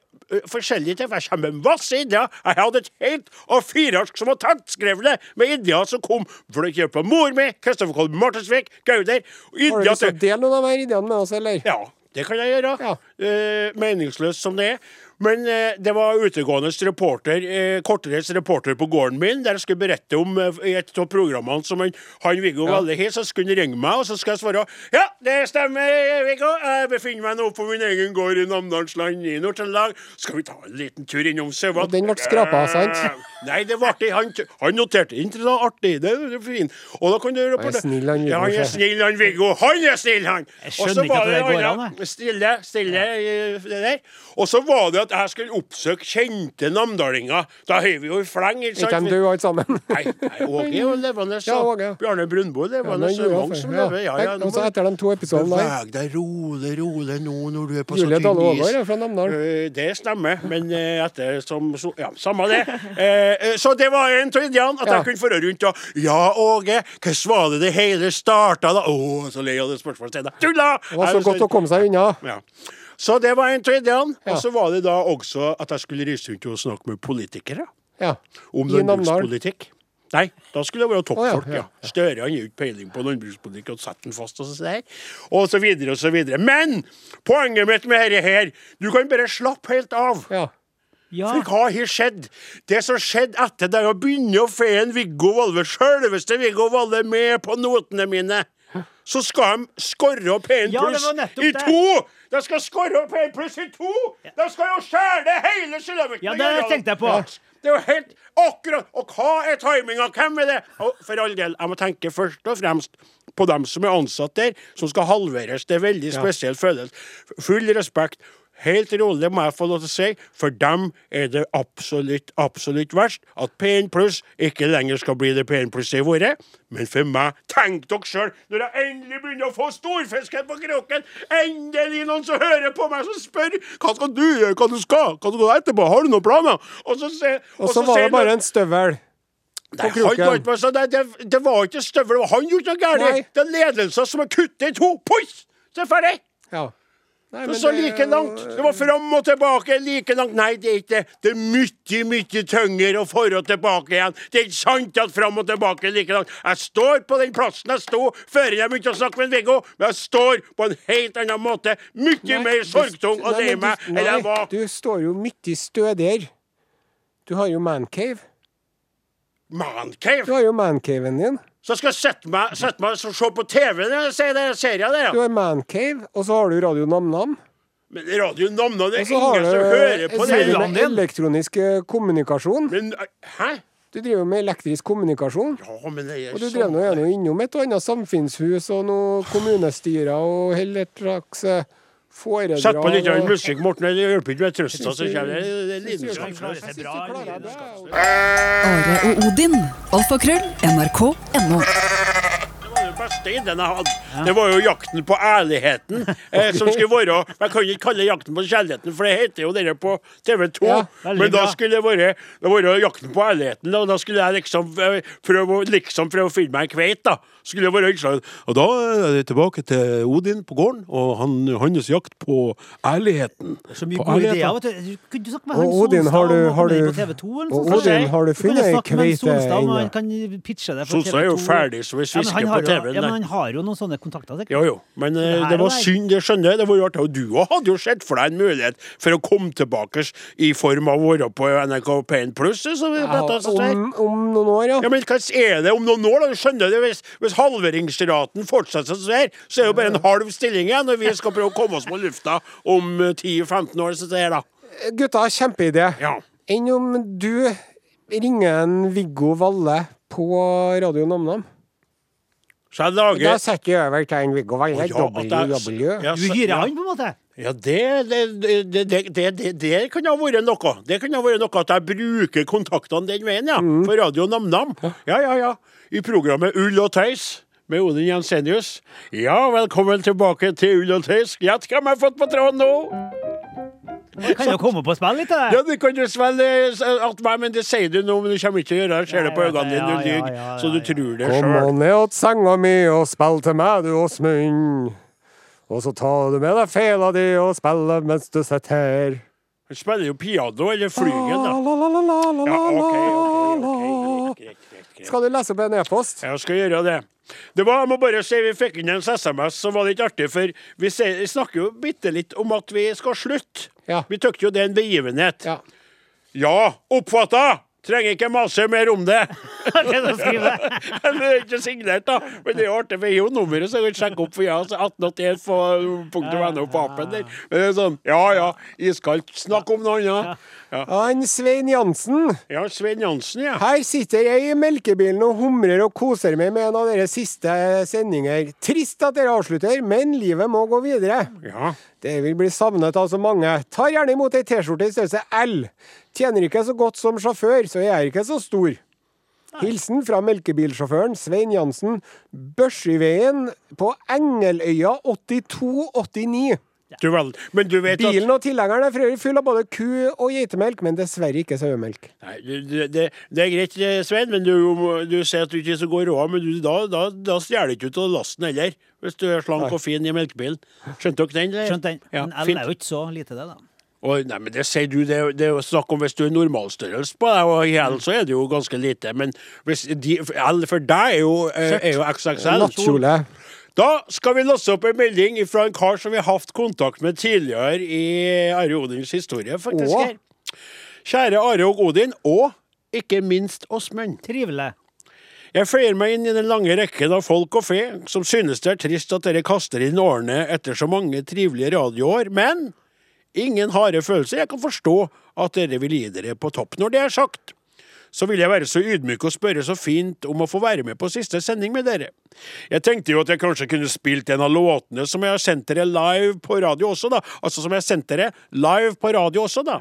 forskjellige ting. Jeg kommer med masse ideer. Jeg hadde et helt A4-ark som var tettskrevet med ideer som kom for å hjelpe mor mi, Kristoffer Kolb Martensvik, Gauder. Har du lyst til å dele noen av de ideene med oss, eller? ja, det kan jeg gjøre. Ja. Eh, meningsløst som det er. Men eh, det var utegående reporter, eh, kortreist reporter på gården min, der jeg skulle berette om eh, et av programmene som han, han Viggo Ja. Valle har. Så skulle han ringe meg, og så skal jeg svare ja, det stemmer, Viggo. Jeg befinner meg nå på min egen gård i Namdalsland i Nord-Trøndelag. Skal vi ta en liten tur innom Søvat? Og den ble skrapa, sant? Eh, Nei, det var artig. Han, han noterte inn til noe artig. Det er fint. Og da kan du Han er snill, han Viggo, Ja, han er snill, han Viggo. Han er snill, han! Jeg skjønner ikke at det går an, jeg. Stille, stille, ja. det der. Og så var det at jeg skulle oppsøke kjente namdalinger. Da har vi jo i fleng, ikke sant? ikke døde alle sammen? Nei, nei, Åge er jo levende, så Ja, ja. Bjarne Brundbo er Ja, levende, gjør mange som Ja. lever. Ja, ja, nå og så etter de to episodene der Beveg deg rolig, rolig nå når du er på så tynn is. Er fra Namdal. Eh, Det stemmer, men eh, etter som så, Ja, samme det. Eh, Så det var en av ideene, at Ja. jeg kunne få rundt og Ja, Åge, hvordan var det det hele starta, da? Å, så lei av det spørsmålet. Tulla! Det var så godt å komme seg unna. Ja. Så det var en tredje ideene. Ja. Og så var det da også at jeg skulle reise rundt og snakke med politikere Ja. om landbrukspolitikk. Nei, da skulle det være toppfolk, Oh, ja, ja. ja. Støre han har jo ikke peiling på landbrukspolitikk og setter den fast og så der. Og så videre og så videre. Men poenget mitt med dette her, du kan bare slappe helt av. ja. Ja. For hva har skjedd? Det som skjedde etter det å begynne å få en Viggo Valle, sjølveste Viggo Valle, med på notene mine, så skal de skorre opp 1 Ja, pluss i to! De skal skorre opp 1 pluss i to! De skal jo skjære det hele kilometeren! Ja, det tenkte jeg på. Det er jo helt akkurat Og hva er timinga? Hvem er det? Og for all del, jeg må tenke først og fremst på dem som er ansatt der, som skal halveres. Det er veldig spesiell følelse. Full respekt. Helt rolig må jeg få lov til å si, for dem er det absolutt, absolutt verst at P1 pluss ikke lenger skal bli det P1 pluss har vært. Men for meg, tenk dere sjøl, når jeg endelig begynner å få storfisken på kroken, endelig noen som hører på meg, som spør hva skal du gjøre, hva du skal, hva skal du etterpå, har du noen planer? Og så, se, Og så var det bare en støvel. Nei, han det, det, det var ikke støvel, han gjorde noe galt. Det er ledelsen som har kuttet i to. Puss! Så er det ferdig. Ja. Nei, men så det- like langt. Det var fram og tilbake like langt. Nei, det er ikke det. Det er mye, mye tyngre å og tilbake igjen. Det er ikke sant at fram og tilbake er like langt. Jeg står på den plassen jeg sto før jeg begynte å snakke med Viggo, men jeg står på en helt annen måte. Mye mer sorgtung og lei meg enn jeg var. Du står jo mye stødigere. Du har jo mancave. Mancave. Du har jo mancaven din. Så skal jeg sette meg, sette meg og se på TV jeg ser den serien der, Du ja. har mancave, og så har du Radio NamNam. Men radioen namna, det Og er så har ingen du som hører på det. med elektronisk eh, kommunikasjon. Men eh, hæ? Du driver med elektrisk kommunikasjon. Ja, men det er Og du sånn. nå gjennom innom et og annet samfunnshus og noen kommunestyrer og hele et slags eh, foredrag. Sett på litt musikk, Morten. Det hjelper ikke med trøsta, så kommer det det er det? Are og Odin. Alfakrøll. NRK.no. Det var. Det jo jakten på ærligheten eh, som skulle være Jeg kan ikke kalle det jakten på kjærligheten, for det heter jo dere på TV2. Ja, Men da skulle det være, det være jakten på ærligheten, og da skulle jeg liksom eh, prøve, liksom prøve å finne meg en kveit, da. Skulle jeg være innslag. Og da er det tilbake til Odin på gården, og han, hans jakt på ærligheten. Så mye På gode ærligheten. ideer. vet du. Kunne du snakke med han Odin, Solstad har du- har du- på TV 2? eller Og noe sånt? Odin, har du funnet ei kveite ennå? han kan pitche det for Solstad er jo ferdig som men svisker på TV-en. Ja, men han har jo noen sånne kontakter, sikkert. Jo, jo, men eh, Det her det var synd, det skjønner jeg. Det var jo artig. Og du òg hadde jo sett for deg en mulighet for å komme tilbake i form av å være på NRK P1 Pluss. Vi om, om noen år, ja. Ja, men hva er det om noen år? da? Du skjønner det, Hvis, hvis halveringsraten fortsetter som her, så er det jo bare en halv stilling igjen når vi skal prøve å komme oss på lufta om eh, 10-15 år. Så det er da. Gutta, kjempeidé. Ja. Enn om du ringer en Viggo Valle på Radio NamNam? Så jeg lager Da setter jeg over til en Viggo Valle. W. Du hyrer han, på en måte? Ja, det, det, det, det, kan ha vært noe. Det kunne ha vært noe At jeg bruker kontaktene den veien, ja. Mm. For Radio NamNam. Ja, ja, ja. I programmet Ull og tøys med Odin Jensenius. Ja, velkommen tilbake til Ull og tøys. Gjett hvem jeg har fått på tråden nå! Jeg kan jo komme på spill litt, det. Ja, du kan jo spille at meg, men det sier du nå, men du kommer ikke til å gjøre det. Jeg ser det på øynene dine, du lyver. Så du tror det Kom sjøl. og ned åt senga mi og spill til meg, du Åsmund. Og så tar du med deg fela di og spiller mens du sitter her. Han spiller jo piano, eller flygen, da. La, Ja, okay, ok, ok, Skal du lese opp en e-post? Jeg skal gjøre det. Det var, jeg må bare si Vi fikk inn en SMS som var litt artig, for vi snakker jo bitte litt om at vi skal slutte. Ja. Vi tykker jo det er en begivenhet. Ja. Ja, oppfatta! Trenger ikke mase mer om det. Det er ikke signert, da. Men det er jo artig, for jeg har jo nummeret, så jeg kan sjekke opp for ja, har 1881 på på appen der. Men det er sånn, ja ja, iskaldt. Snakk om noe annet. Ja, Han Svein Jansen. ja Svein Jansen, ja. Her sitter jeg i melkebilen og humrer og koser meg med en av deres siste sendinger. Trist at dere avslutter, men livet må gå videre. Ja. Det vil bli savnet av så mange. Tar gjerne imot ei T-skjorte i størrelse L. Tjener ikke så godt som sjåfør, så jeg er ikke så stor. Hilsen fra melkebilsjåføren Svein Jansen. Børsøyveien på Engeløya 8289. Du vel, men du vet at Bilen og tilhengeren er for øvrig full av både ku- og geitemelk, men dessverre ikke sauemelk. Nei, det, det, det er greit, eh, Svein, men du, du sier at du ikke er så god råd, men du, da, da, da stjeler du ikke ut av lasten heller. Hvis du er slank og fin i melkebilen. Skjønte dere den? eller? Skjønt den. Ja, Men jeg er jo ikke så lite, det, da. Oi, nei, men det sier du, det, er jo- snakk om hvis du er normalstørrelse på deg, og i L så er det jo ganske lite. Men de, L for deg er jo, eh, er jo XXL. Nattkjole. Da skal vi laste opp en melding fra en kar som vi har hatt kontakt med tidligere i Are Odins historie, faktisk. Åh. Kjære Are og Odin, og ikke minst Åsmund. Trivelig. Jeg føyer meg inn i den lange rekken av folk og fe som synes det er trist at dere kaster inn årene etter så mange trivelige radioår, men ingen harde følelser. Jeg kan forstå at dere vil gi dere på topp. Når det er sagt, så vil jeg være så ydmyk og spørre så fint om å få være med på siste sending med dere. Jeg tenkte jo at jeg kanskje kunne spilt en av låtene som jeg har sendt dere live på radio også, da. Altså som jeg har sendt dere live på radio også, da.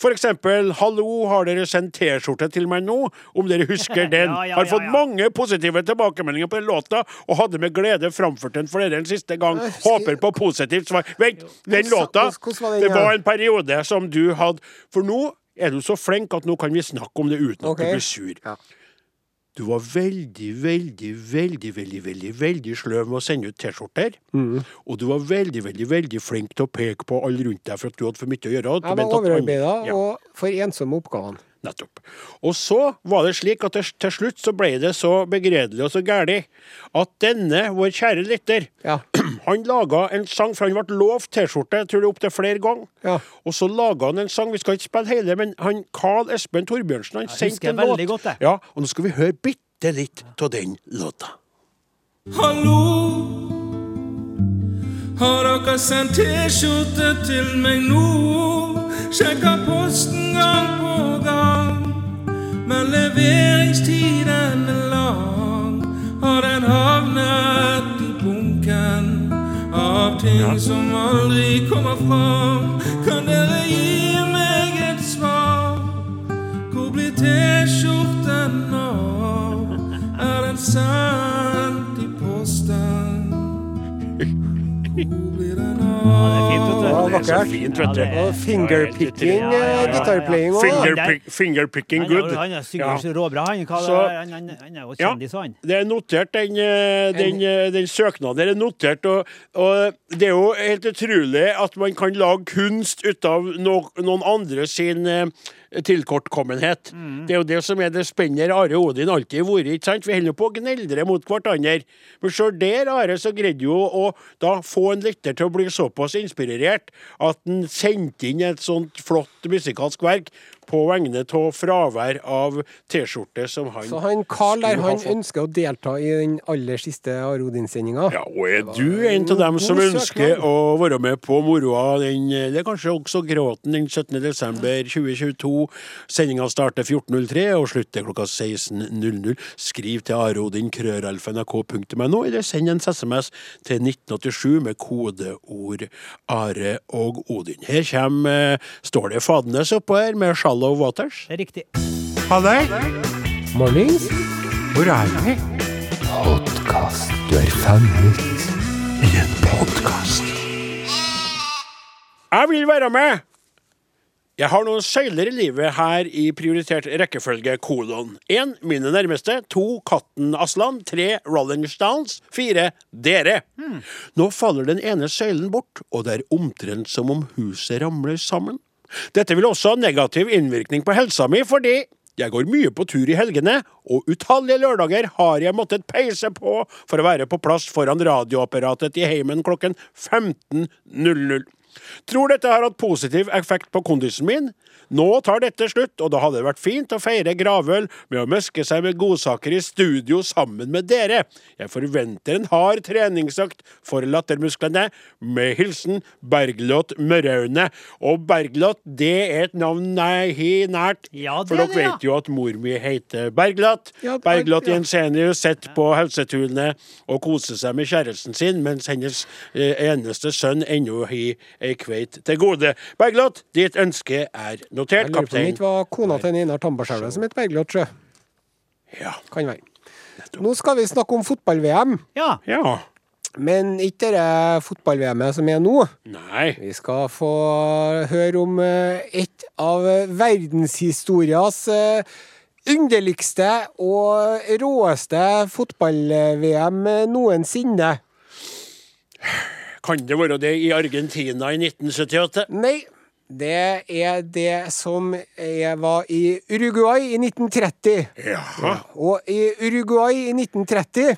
For eksempel, hallo, har dere sendt T-skjorte til meg nå? Om dere husker den. Ja, ja, har fått ja. mange positive tilbakemeldinger på den låta, og hadde med glede framført den for dere en siste gang. Håper på positivt svar. Vent, den låta, var den, det var en periode som du hadde For nå er du så flink at nå kan vi snakke om det uten at du blir sur. Du var veldig, veldig, veldig, veldig veldig, veldig sløv med å sende ut T-skjorter. Mm. Og du var veldig, veldig veldig flink til å peke på alle rundt deg for at du hadde for mye å gjøre. Jeg var overarbeida Ja. og for ensom med oppgavene. Nettopp. Og så var det slik at det, til slutt så ble det så begredelig og så gæli at denne, vår kjære lytter, Ja. han laga en sang, for han ble lovt T-skjorte, jeg tror er opptil flere ganger. Ja. Og så laga han en sang, vi skal ikke spille hele, men han Carl Espen Torbjørnsen han sendte en låt. godt det. Ja, og nå skal vi høre bitte litt av den låta. Hallo, har dere sendt T-skjorte til meg nå? Sjekker posten gang på gang, men leveringstiden er lang. Har den havnet i bunken av ting som aldri kommer fram? Kan dere gi meg et svar? Hvor blir T-skjorten av? Er den sendt i posten? Det er fint, vet du. Ja, er er- Og fingerpicking, Ja, ja, eh, gitarplaying òg. Finger, der- pick, fingerpicking good. han er synger så råbra, han. Så- han, han, han er jo Ja. kjendis, han. Det er notert, den, eh, den, eh, den søknaden er notert. Og, og det er jo helt utrolig at man kan lage kunst ut av no, noen andre sin tilkortkommenhet. Det er jo det som er det spenner Are Odin alltid har vært. ikke sant? Vi holder på å gneldre mot hverandre. Men sjøl der, Are, så greide jo å da få en lytter til å bli såpass inspirert at han sendte inn et sånt flott musikalsk verk på vegne av fravær av T-skjorte som han Så han Carl der, han ønsker å delta i den aller siste Arodin-sendinga. Ja, og er du en av dem som ønsker å være med på moroa den er kanskje også gråten den 17. desember 2022? Sendinga starter 14.03 og slutter klokka 16.00. Skriv til arodin krøralfa.nrk.no, eller send en SMS til 1987 med kodeord Are og Odin. Her kommer Ståle Står det Fadenes oppå her med Shallow Waters? Det er riktig. Halløy! Mornings. Hvor er vi? Podkast. Du er fanget i en podkast. Jeg vil være med! Jeg har noen søyler i livet her i prioritert rekkefølge, kolon. 1. Mine nærmeste. 2. Katten Aslan. 3. Rolling Stones. 4. Dere. Nå faller den ene søylen bort, og det er omtrent som om huset ramler sammen. Dette vil også ha negativ innvirkning på helsa mi, fordi jeg går mye på tur i helgene, og utallige lørdager har jeg måttet peise på for å være på plass foran radioapparatet i heimen klokken 15.00. Tror dette har hatt positiv effekt på kondisen min. Nå tar dette slutt, og da hadde det vært fint å feire gravøl med å møske seg med godsaker i studio sammen med dere. Jeg forventer en hard treningsøkt for lattermusklene. Med hilsen Bergljot Møraune. Og Bergljot, det er et navn nei, he nært. Ja, det for er dere vet jo at mor mi heter Bergljot. Ja, Bergljot. Jensenius sitter på Helsetunet og koser seg med kjæresten sin, mens hennes eh, eneste sønn ennå har ei kveit til gode. Bergljot, ditt ønske er notert, Jeg lurer på om det ikke var kona til Einar Tambarskjelvet som het Bergljot Sjø. Ja. Kan være. Nå skal vi snakke om fotball-VM, Ja. ja. men ikke det fotball-VM-et som er nå. Nei. Vi skal få høre om eh, et av verdenshistorias eh, underligste og råeste fotball-VM noensinne. Kan det være det i Argentina i 1978? Nei, det er det som var i Uruguay i 1930. Ja. Og i Uruguay i 1930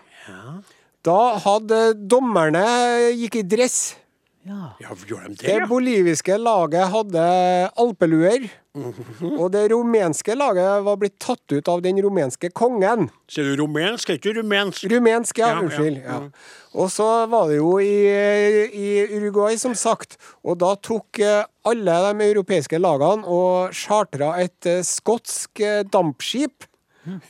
Da hadde dommerne gikk i dress. Ja. Ja, gjorde de det? Det boliviske laget hadde alpeluer. Og det rumenske laget var blitt tatt ut av den rumenske kongen. Sier du rumensk? Er ikke rumensk? Rumensk, ja. Ja, ja. Unnskyld. Ja. Og så var det jo i, i Uruguay, som sagt. Og da tok eh, alle de europeiske lagene og chartra et eh, skotsk eh, dampskip.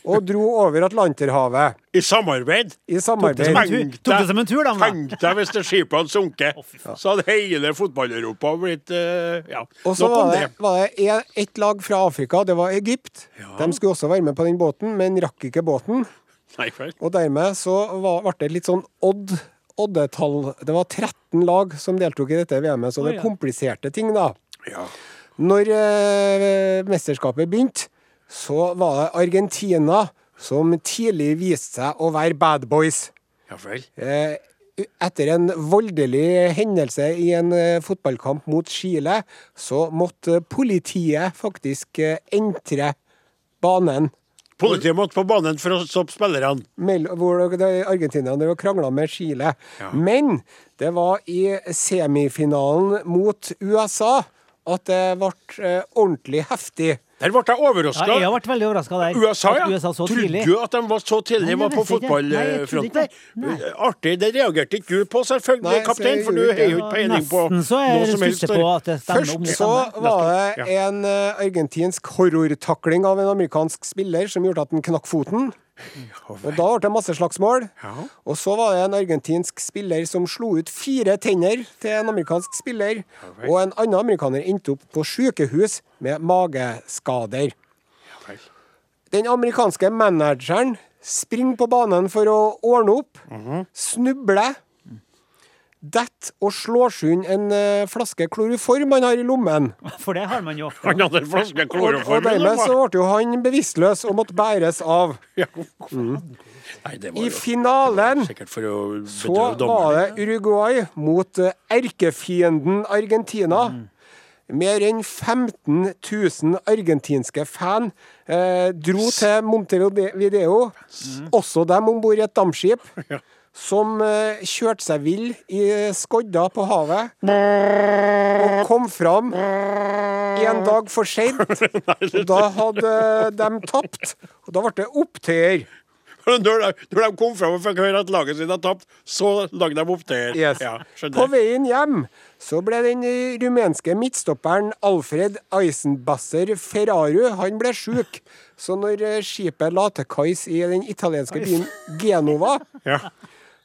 Og dro over Atlanterhavet I samarbeid? i samarbeid. Tok det som en tur, da. Tenk deg hvis det skipet hadde sunket. Så hadde hele fotball-Europa blitt eh, Ja, Og så var det. det, var det ett lag fra Afrika, det var Egypt. De skulle også være med på den båten, men rakk ikke båten. Nei. Og dermed så ble det litt sånn odd, oddetall. Det var 13 lag som deltok i dette VM-et, så det ja. kompliserte ting, da. Ja. Når eh, mesterskapet begynte, så var det Argentina som tidlig viste seg å være bad boys. ja vel. Eh, etter en voldelig hendelse i en eh, fotballkamp mot Chile, så måtte politiet faktisk eh, entre banen. Politiet måtte på banen for å stoppe spillerne. Hvor argentinerne krangla med Chile. Men det var i semifinalen mot USA at det ble ordentlig heftig. Der ble jeg overraska. Ja, jeg veldig overraska der. USA, ja. USA så tidlig. Trodde du at de var så tidlig Nei, var på fotballfronten? ikke. Artig. Det reagerte ikke du på, selvfølgelig, Nei, kaptein, for du har jo ikke ikke peiling på noe som helst. på at det stemmer. om det Først så var det en eh, argentinsk horrortakling av en amerikansk spiller som gjorde at han knakk foten. Og da ble det masse slagsmål. Og så var det en argentinsk spiller som slo ut fire tenner til en amerikansk spiller. Og en annen amerikaner endte opp på sykehus med mageskader. Den amerikanske manageren springer på banen for å ordne opp, snubler, detter og slår sund en eh, flaske kloroform han har i lommen. For det har man jo. Han hadde en flaske Og, og dermed så ble jo han bevisstløs og måtte bæres av. Nei, det var I jo finalen for så var det Uruguay mot eh, erkefienden Argentina. Mer enn 15 000 argentinske fan eh, dro til Montevideo, også dem om bord i et dampskip, som eh, kjørte seg vill i skodda på havet, og kom fram en dag for seint. Og da hadde de tapt, og da ble det opptøyer. Når de, når de kom fram og fikk høre at laget sitt hadde tapt, så lagde de opptøyer. Yes. Ja, På veien hjem så ble den rumenske midtstopperen Alfred Eisenbasser Ferraru han ble sjuk. Så når eh, skipet la til kais i den italienske byen Genova, Ja.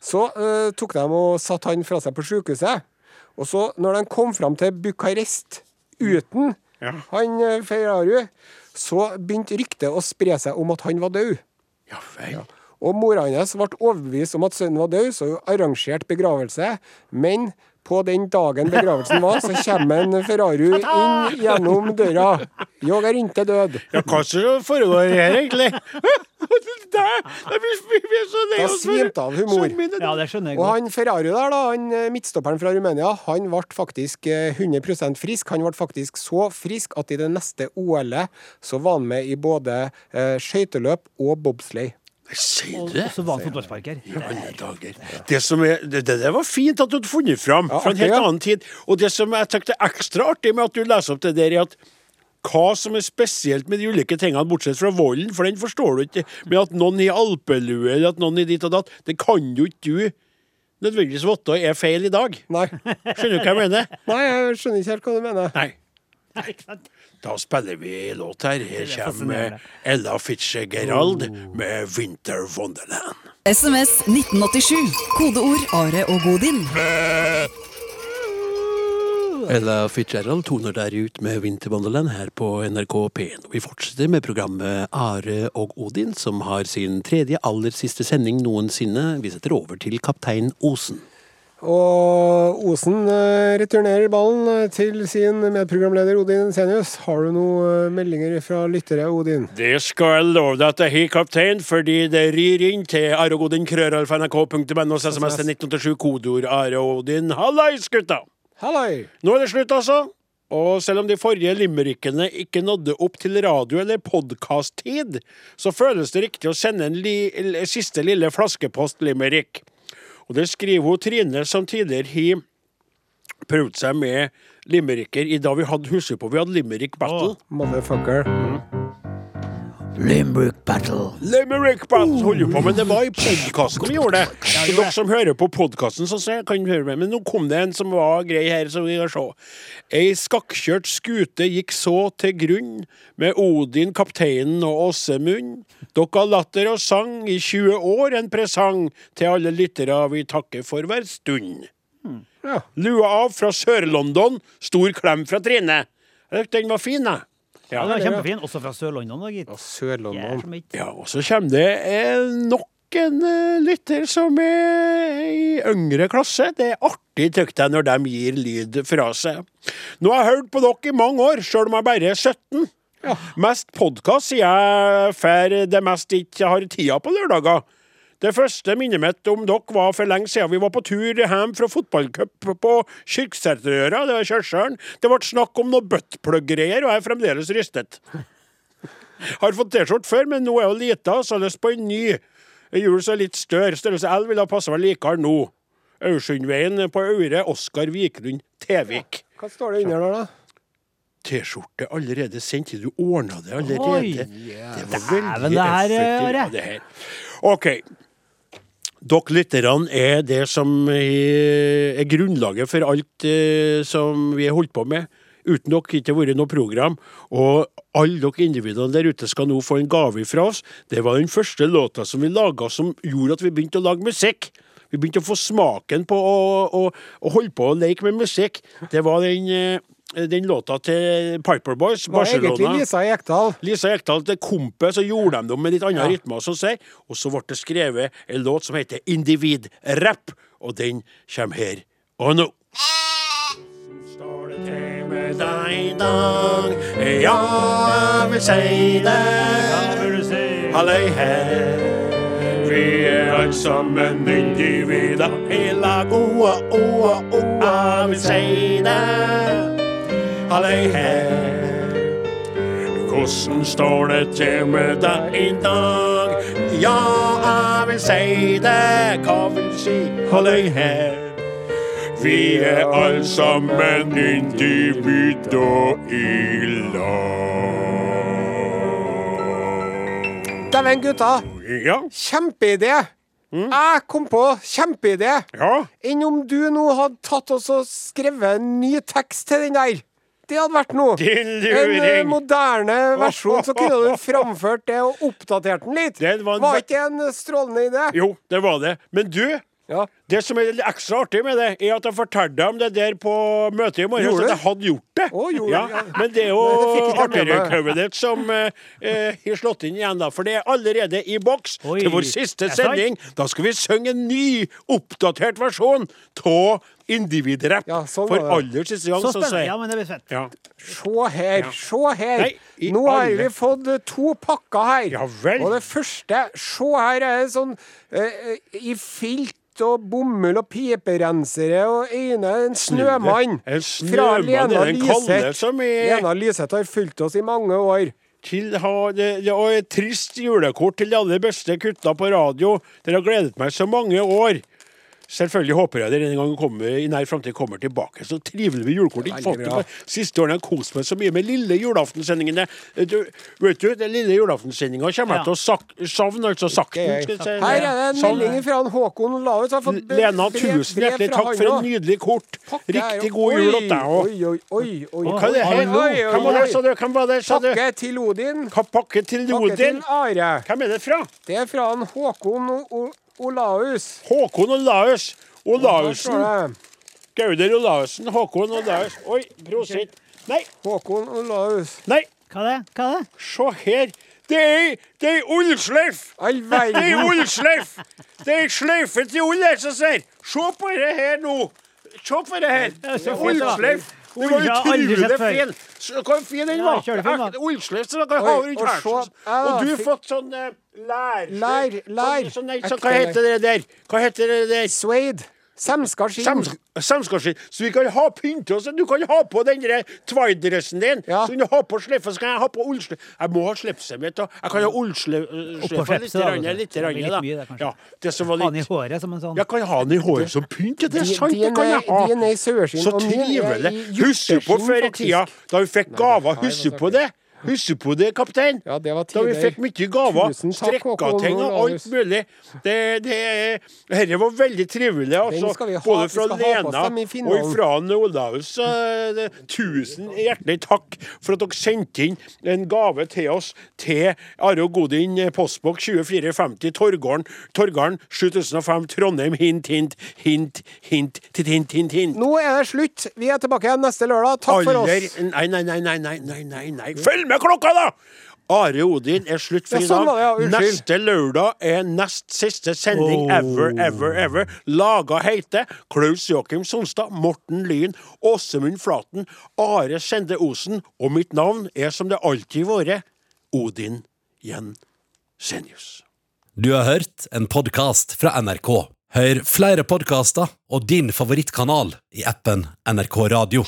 Så uh, tok de og satte han fra seg på sykehuset. Og så, når de kom fram til Bucarest uten Ja. han Ferraru, så begynte ryktet å spre seg om at han var død. Ja vel. Og mora hans ble overbevist om at sønnen var død, så hun arrangerte begravelse. Men på den dagen begravelsen var, så kommer en Ferrari inn gjennom døra. Jeg er ikke død. Ja, hva som foregår her, egentlig? Det blir, vi er så lei Da oss for- svimte av humor. Sønnen min Ja, det skjønner jeg Og godt. han Ferrari der, da, han eh, midtstopperen fra Rumenia, han ble faktisk eh, 100% frisk. Han ble faktisk så frisk at i det neste OL-et så var han med i både eh, skøyteløp og bobsleigh. Sier Og du det? så var han fotballsparker. Alle dager. Det, som er, det, det der var fint at du hadde funnet fram Ja, fra en artig, helt ja. annen tid. Og det som jeg tenkte er ekstra artig med at du leser opp det der, er at hva som er spesielt med de ulike tingene, bortsett fra volden, for den forstår du ikke. Men at noen i alpelue, eller at noen i ditt og datt, det kan jo ikke du nødvendigvis vite er feil i dag. Nei. Skjønner du hva jeg mener? Nei, jeg skjønner ikke helt hva du mener. Nei. Da spiller vi låt her. Her kommer. Ella Fitzgerald med 'Winter Wonderland'. SMS 1987. Kodeord Are og Godin. Ella Fitzgerald toner der ut med Winterwonderland her på NRK P1. Vi fortsetter med programmet Are og Odin, som har sin tredje aller siste sending noensinne. Vi setter over til kaptein Osen. Og Osen eh, returnerer ballen eh, til sin medprogramleder Odin Senius. Har du noen eh, meldinger fra lyttere, Odin? Det skal jeg love deg at jeg har, kaptein, fordi det rir inn til areogodin.krøralfa.nrk.no, SMS til 1987, kodeord Are og Odin. Hallais, gutta! Halloi! Nå er det slutt, altså. Og selv om de forrige limerickene ikke nådde opp til radio- eller podkast-tid, så føles det riktig å sende en li siste lille flaskepost-limerick. Og det skriver hun Trine, som tidligere har prøvd seg med limericker i da vi hadde huset på. Vi hadde limerick battle. Motherfucker. Limerick battle. Limerick battle holder på med. Det var i podkasten vi gjorde det. Så dere som hører på podkasten, så kan høre med. Men nå kom det en som var grei her, så vi kan se. Ei skakkjørt skute gikk så til grunn, med Odin, kapteinen og Åsemund. Dere har latter og sang i 20 år, en presang til alle lyttere vi takker for hver stund. Ja. Lua av fra Sør-London, stor klem fra Trine. Den var fin, jeg. Ja, den var kjempefin. Også fra Sør-London, da, gitt. Sør-London. Ja, og så kommer det eh, nok en eh, lytter som er i yngre klasse. Det er artig, tykker jeg, når de gir lyd fra seg. Nå har jeg hørt på dere i mange år, sjøl om jeg bare er 17. Mest podkast, sier jeg, for det mest ikke har tida på lørdager. Det første minnet mitt om dere var for lenge siden vi var på tur hjem fra fotballcup på Kyrksæterøra. Det var Kjørsølen. Det ble snakk om noe buttplug-greier, og jeg er fremdeles rystet. Har fått T-skjorte før, men nå er hun lita, så har lyst på en ny. Hjul som er litt større. Størrelse L ville ha passa meg likere nå. Aursundveien på Aure. Oskar Viklund Tevik. Hva står det under der, da? T-skjorte allerede sendt. Du ordna det allerede. Det var veldig Dæven, det her, effektivt. Ja, det her. OK. Dere lytterne er det som er grunnlaget for alt eh, som vi har holdt på med. Uten dere ikke vært noe program. Og alle dere individene der ute skal nå få en gave fra oss. Det var den første låta som vi laga som gjorde at vi begynte å lage musikk. Vi begynte å få smaken på å, å, å holde på å leke med musikk. Det var den, eh, den låta til Piper Boys, Det var egentlig Lisa Ekdal. Lisa Ekdal til Kompe, så gjorde de det med litt andre Ja. rytmer. Og, sånn og så ble det skrevet en låt som heter Individ Rap, og den kommer her og nå. Står det til med deg i dag? Ja, jeg vil si det. Halløy her. Vi er alle sammen individer i lag. Oa, oa, oa, jeg vil si det. Halløy her. Hvordan står det til med deg i dag? Ja, jeg vil si det. Hva vil si? Halløy her. Vi er alle sammen individer i lag. Dæven, gutta! Ja, Kjempeidé! Jeg kom på kjempeidé! ja. Enn om du nå hadde tatt oss og skrevet en ny tekst til den der? Det hadde vært noe. En eh, moderne versjon, så kunne du framført det og oppdatert den litt. Den var en var ikke en strålende idé? Jo, det var det. Men du, Ja. Det som er litt ekstra artig med det, er at jeg fortalte om det der på møtet i morgen. Gjorde at jeg hadde gjort det. Å, gjorde ja. Ja. Men det er jo Nei, det fikk ikke jeg med meg. artillericovenet som eh, eh, har slått inn igjen, da. For det er allerede i boks Oi. til vår siste sending. Da skal vi synge en ny, oppdatert versjon av Individrapp. Ja, sånn for aller siste gang, Så så spennende. Ja, men det blir fett. ja. Se her, se her. Nei, Nå har alle- vi fått eh, to pakker her. Ja vel. Og det første, se her, er det sånn eh, i filt og bomull og piperensere og øyne en snømann. En snømann Lena er den kalde som er Lena Lyseth har fulgt oss i mange år. til ha, det, det var et trist julekort til de aller beste gutta på radio. Dere har gledet meg så mange år. Selvfølgelig håper jeg dere en gang kommer, i nær framtid kommer tilbake. Så trivelig med julekort. Ikke fått det Siste årene har jeg kost meg så mye med lille julaftensendingene. Du, vet du, den lille julaftensendinga kommer jeg Ja. til å savne, altså sakten. Skal jeg si. Her er det en melding fra han Håkon Laus. Har Lena, tusen hjertelig takk for et nydelig kort. Riktig god jul til deg òg. Oi, oi, oi. Hva er det her? nå? Hvem var det, sa du? Hvem var det, sa du? Pakke til Odin. Pakke til Odin? Hvem er det fra? Det er fra han Håkon Olaus. Håkon Olaus. Olausen. Gauder Olausen. Håkon Olaus. Oi, prosit. Nei, Håkon Olaus. nei, Hva er det? Hva er det? se her. Det er det er ullsleif! Det er ullsleif! Det er sløyfe til ull her som ser. Se på det her nå. Se på det her. Er ullsleif. Det er utrolig fin! Hvor fin den var! Ullsløs. Og du har fått sånn eh, lær... Lær, sånn- lær. Sånn- sånn- hva heter det der? Hva heter det der? Suede. Semska skinn. Samskapsskitt. Så vi kan ha pynte oss. Du kan ha på den Twide-dressen din. Ja. Så kan du ha på slipset, så kan jeg ha på ullsleif. Jeg må ha slipset mitt. da. Jeg kan ha Oppå litt. slipset, da, Rann, vet du. litt, Det rann, blir litt da. mye, det. Ja, det som var Ha den i håret som en sånn Jeg kan ha den i håret som pynt. Det er sant, det kan jeg ha. er i saueskinn. Så og min er trivelig. i Husker du på før i tida, da vi fikk gaver? Husker du på det? Husker på det, kaptein? Ja, det var tidlig. Da vi fikk mye gaver. Strekkating og alt mulig. Det, det, dette var veldig trivelig. Altså. Både fra Lena og fra Olaus. Eh, tusen hjertelig takk for at dere sendte inn en gave til oss til Are Godin, eh, postbok 2450 Torgarden, Torgarden 7005 Trondheim. Hint, hint, hint, hint, hint, hint, hint, hint. Nå er det slutt. Vi er tilbake igjen neste lørdag. Takk for oss. Nei, nei, nei, nei, nei, nei, nei. Følg med! Klokka, da! Are Odin er slutt for i sånn dag. Neste lørdag er nest siste sending ever, ever, ever. Laga heter Klaus Joakim Sonstad, Morten Lyn, Åsemund Flaten, Are Sende Osen, og mitt navn er som det alltid vært, Odin Jensenius. Du har hørt en podkast fra NRK. Hør flere podkaster og din favorittkanal i appen NRK Radio.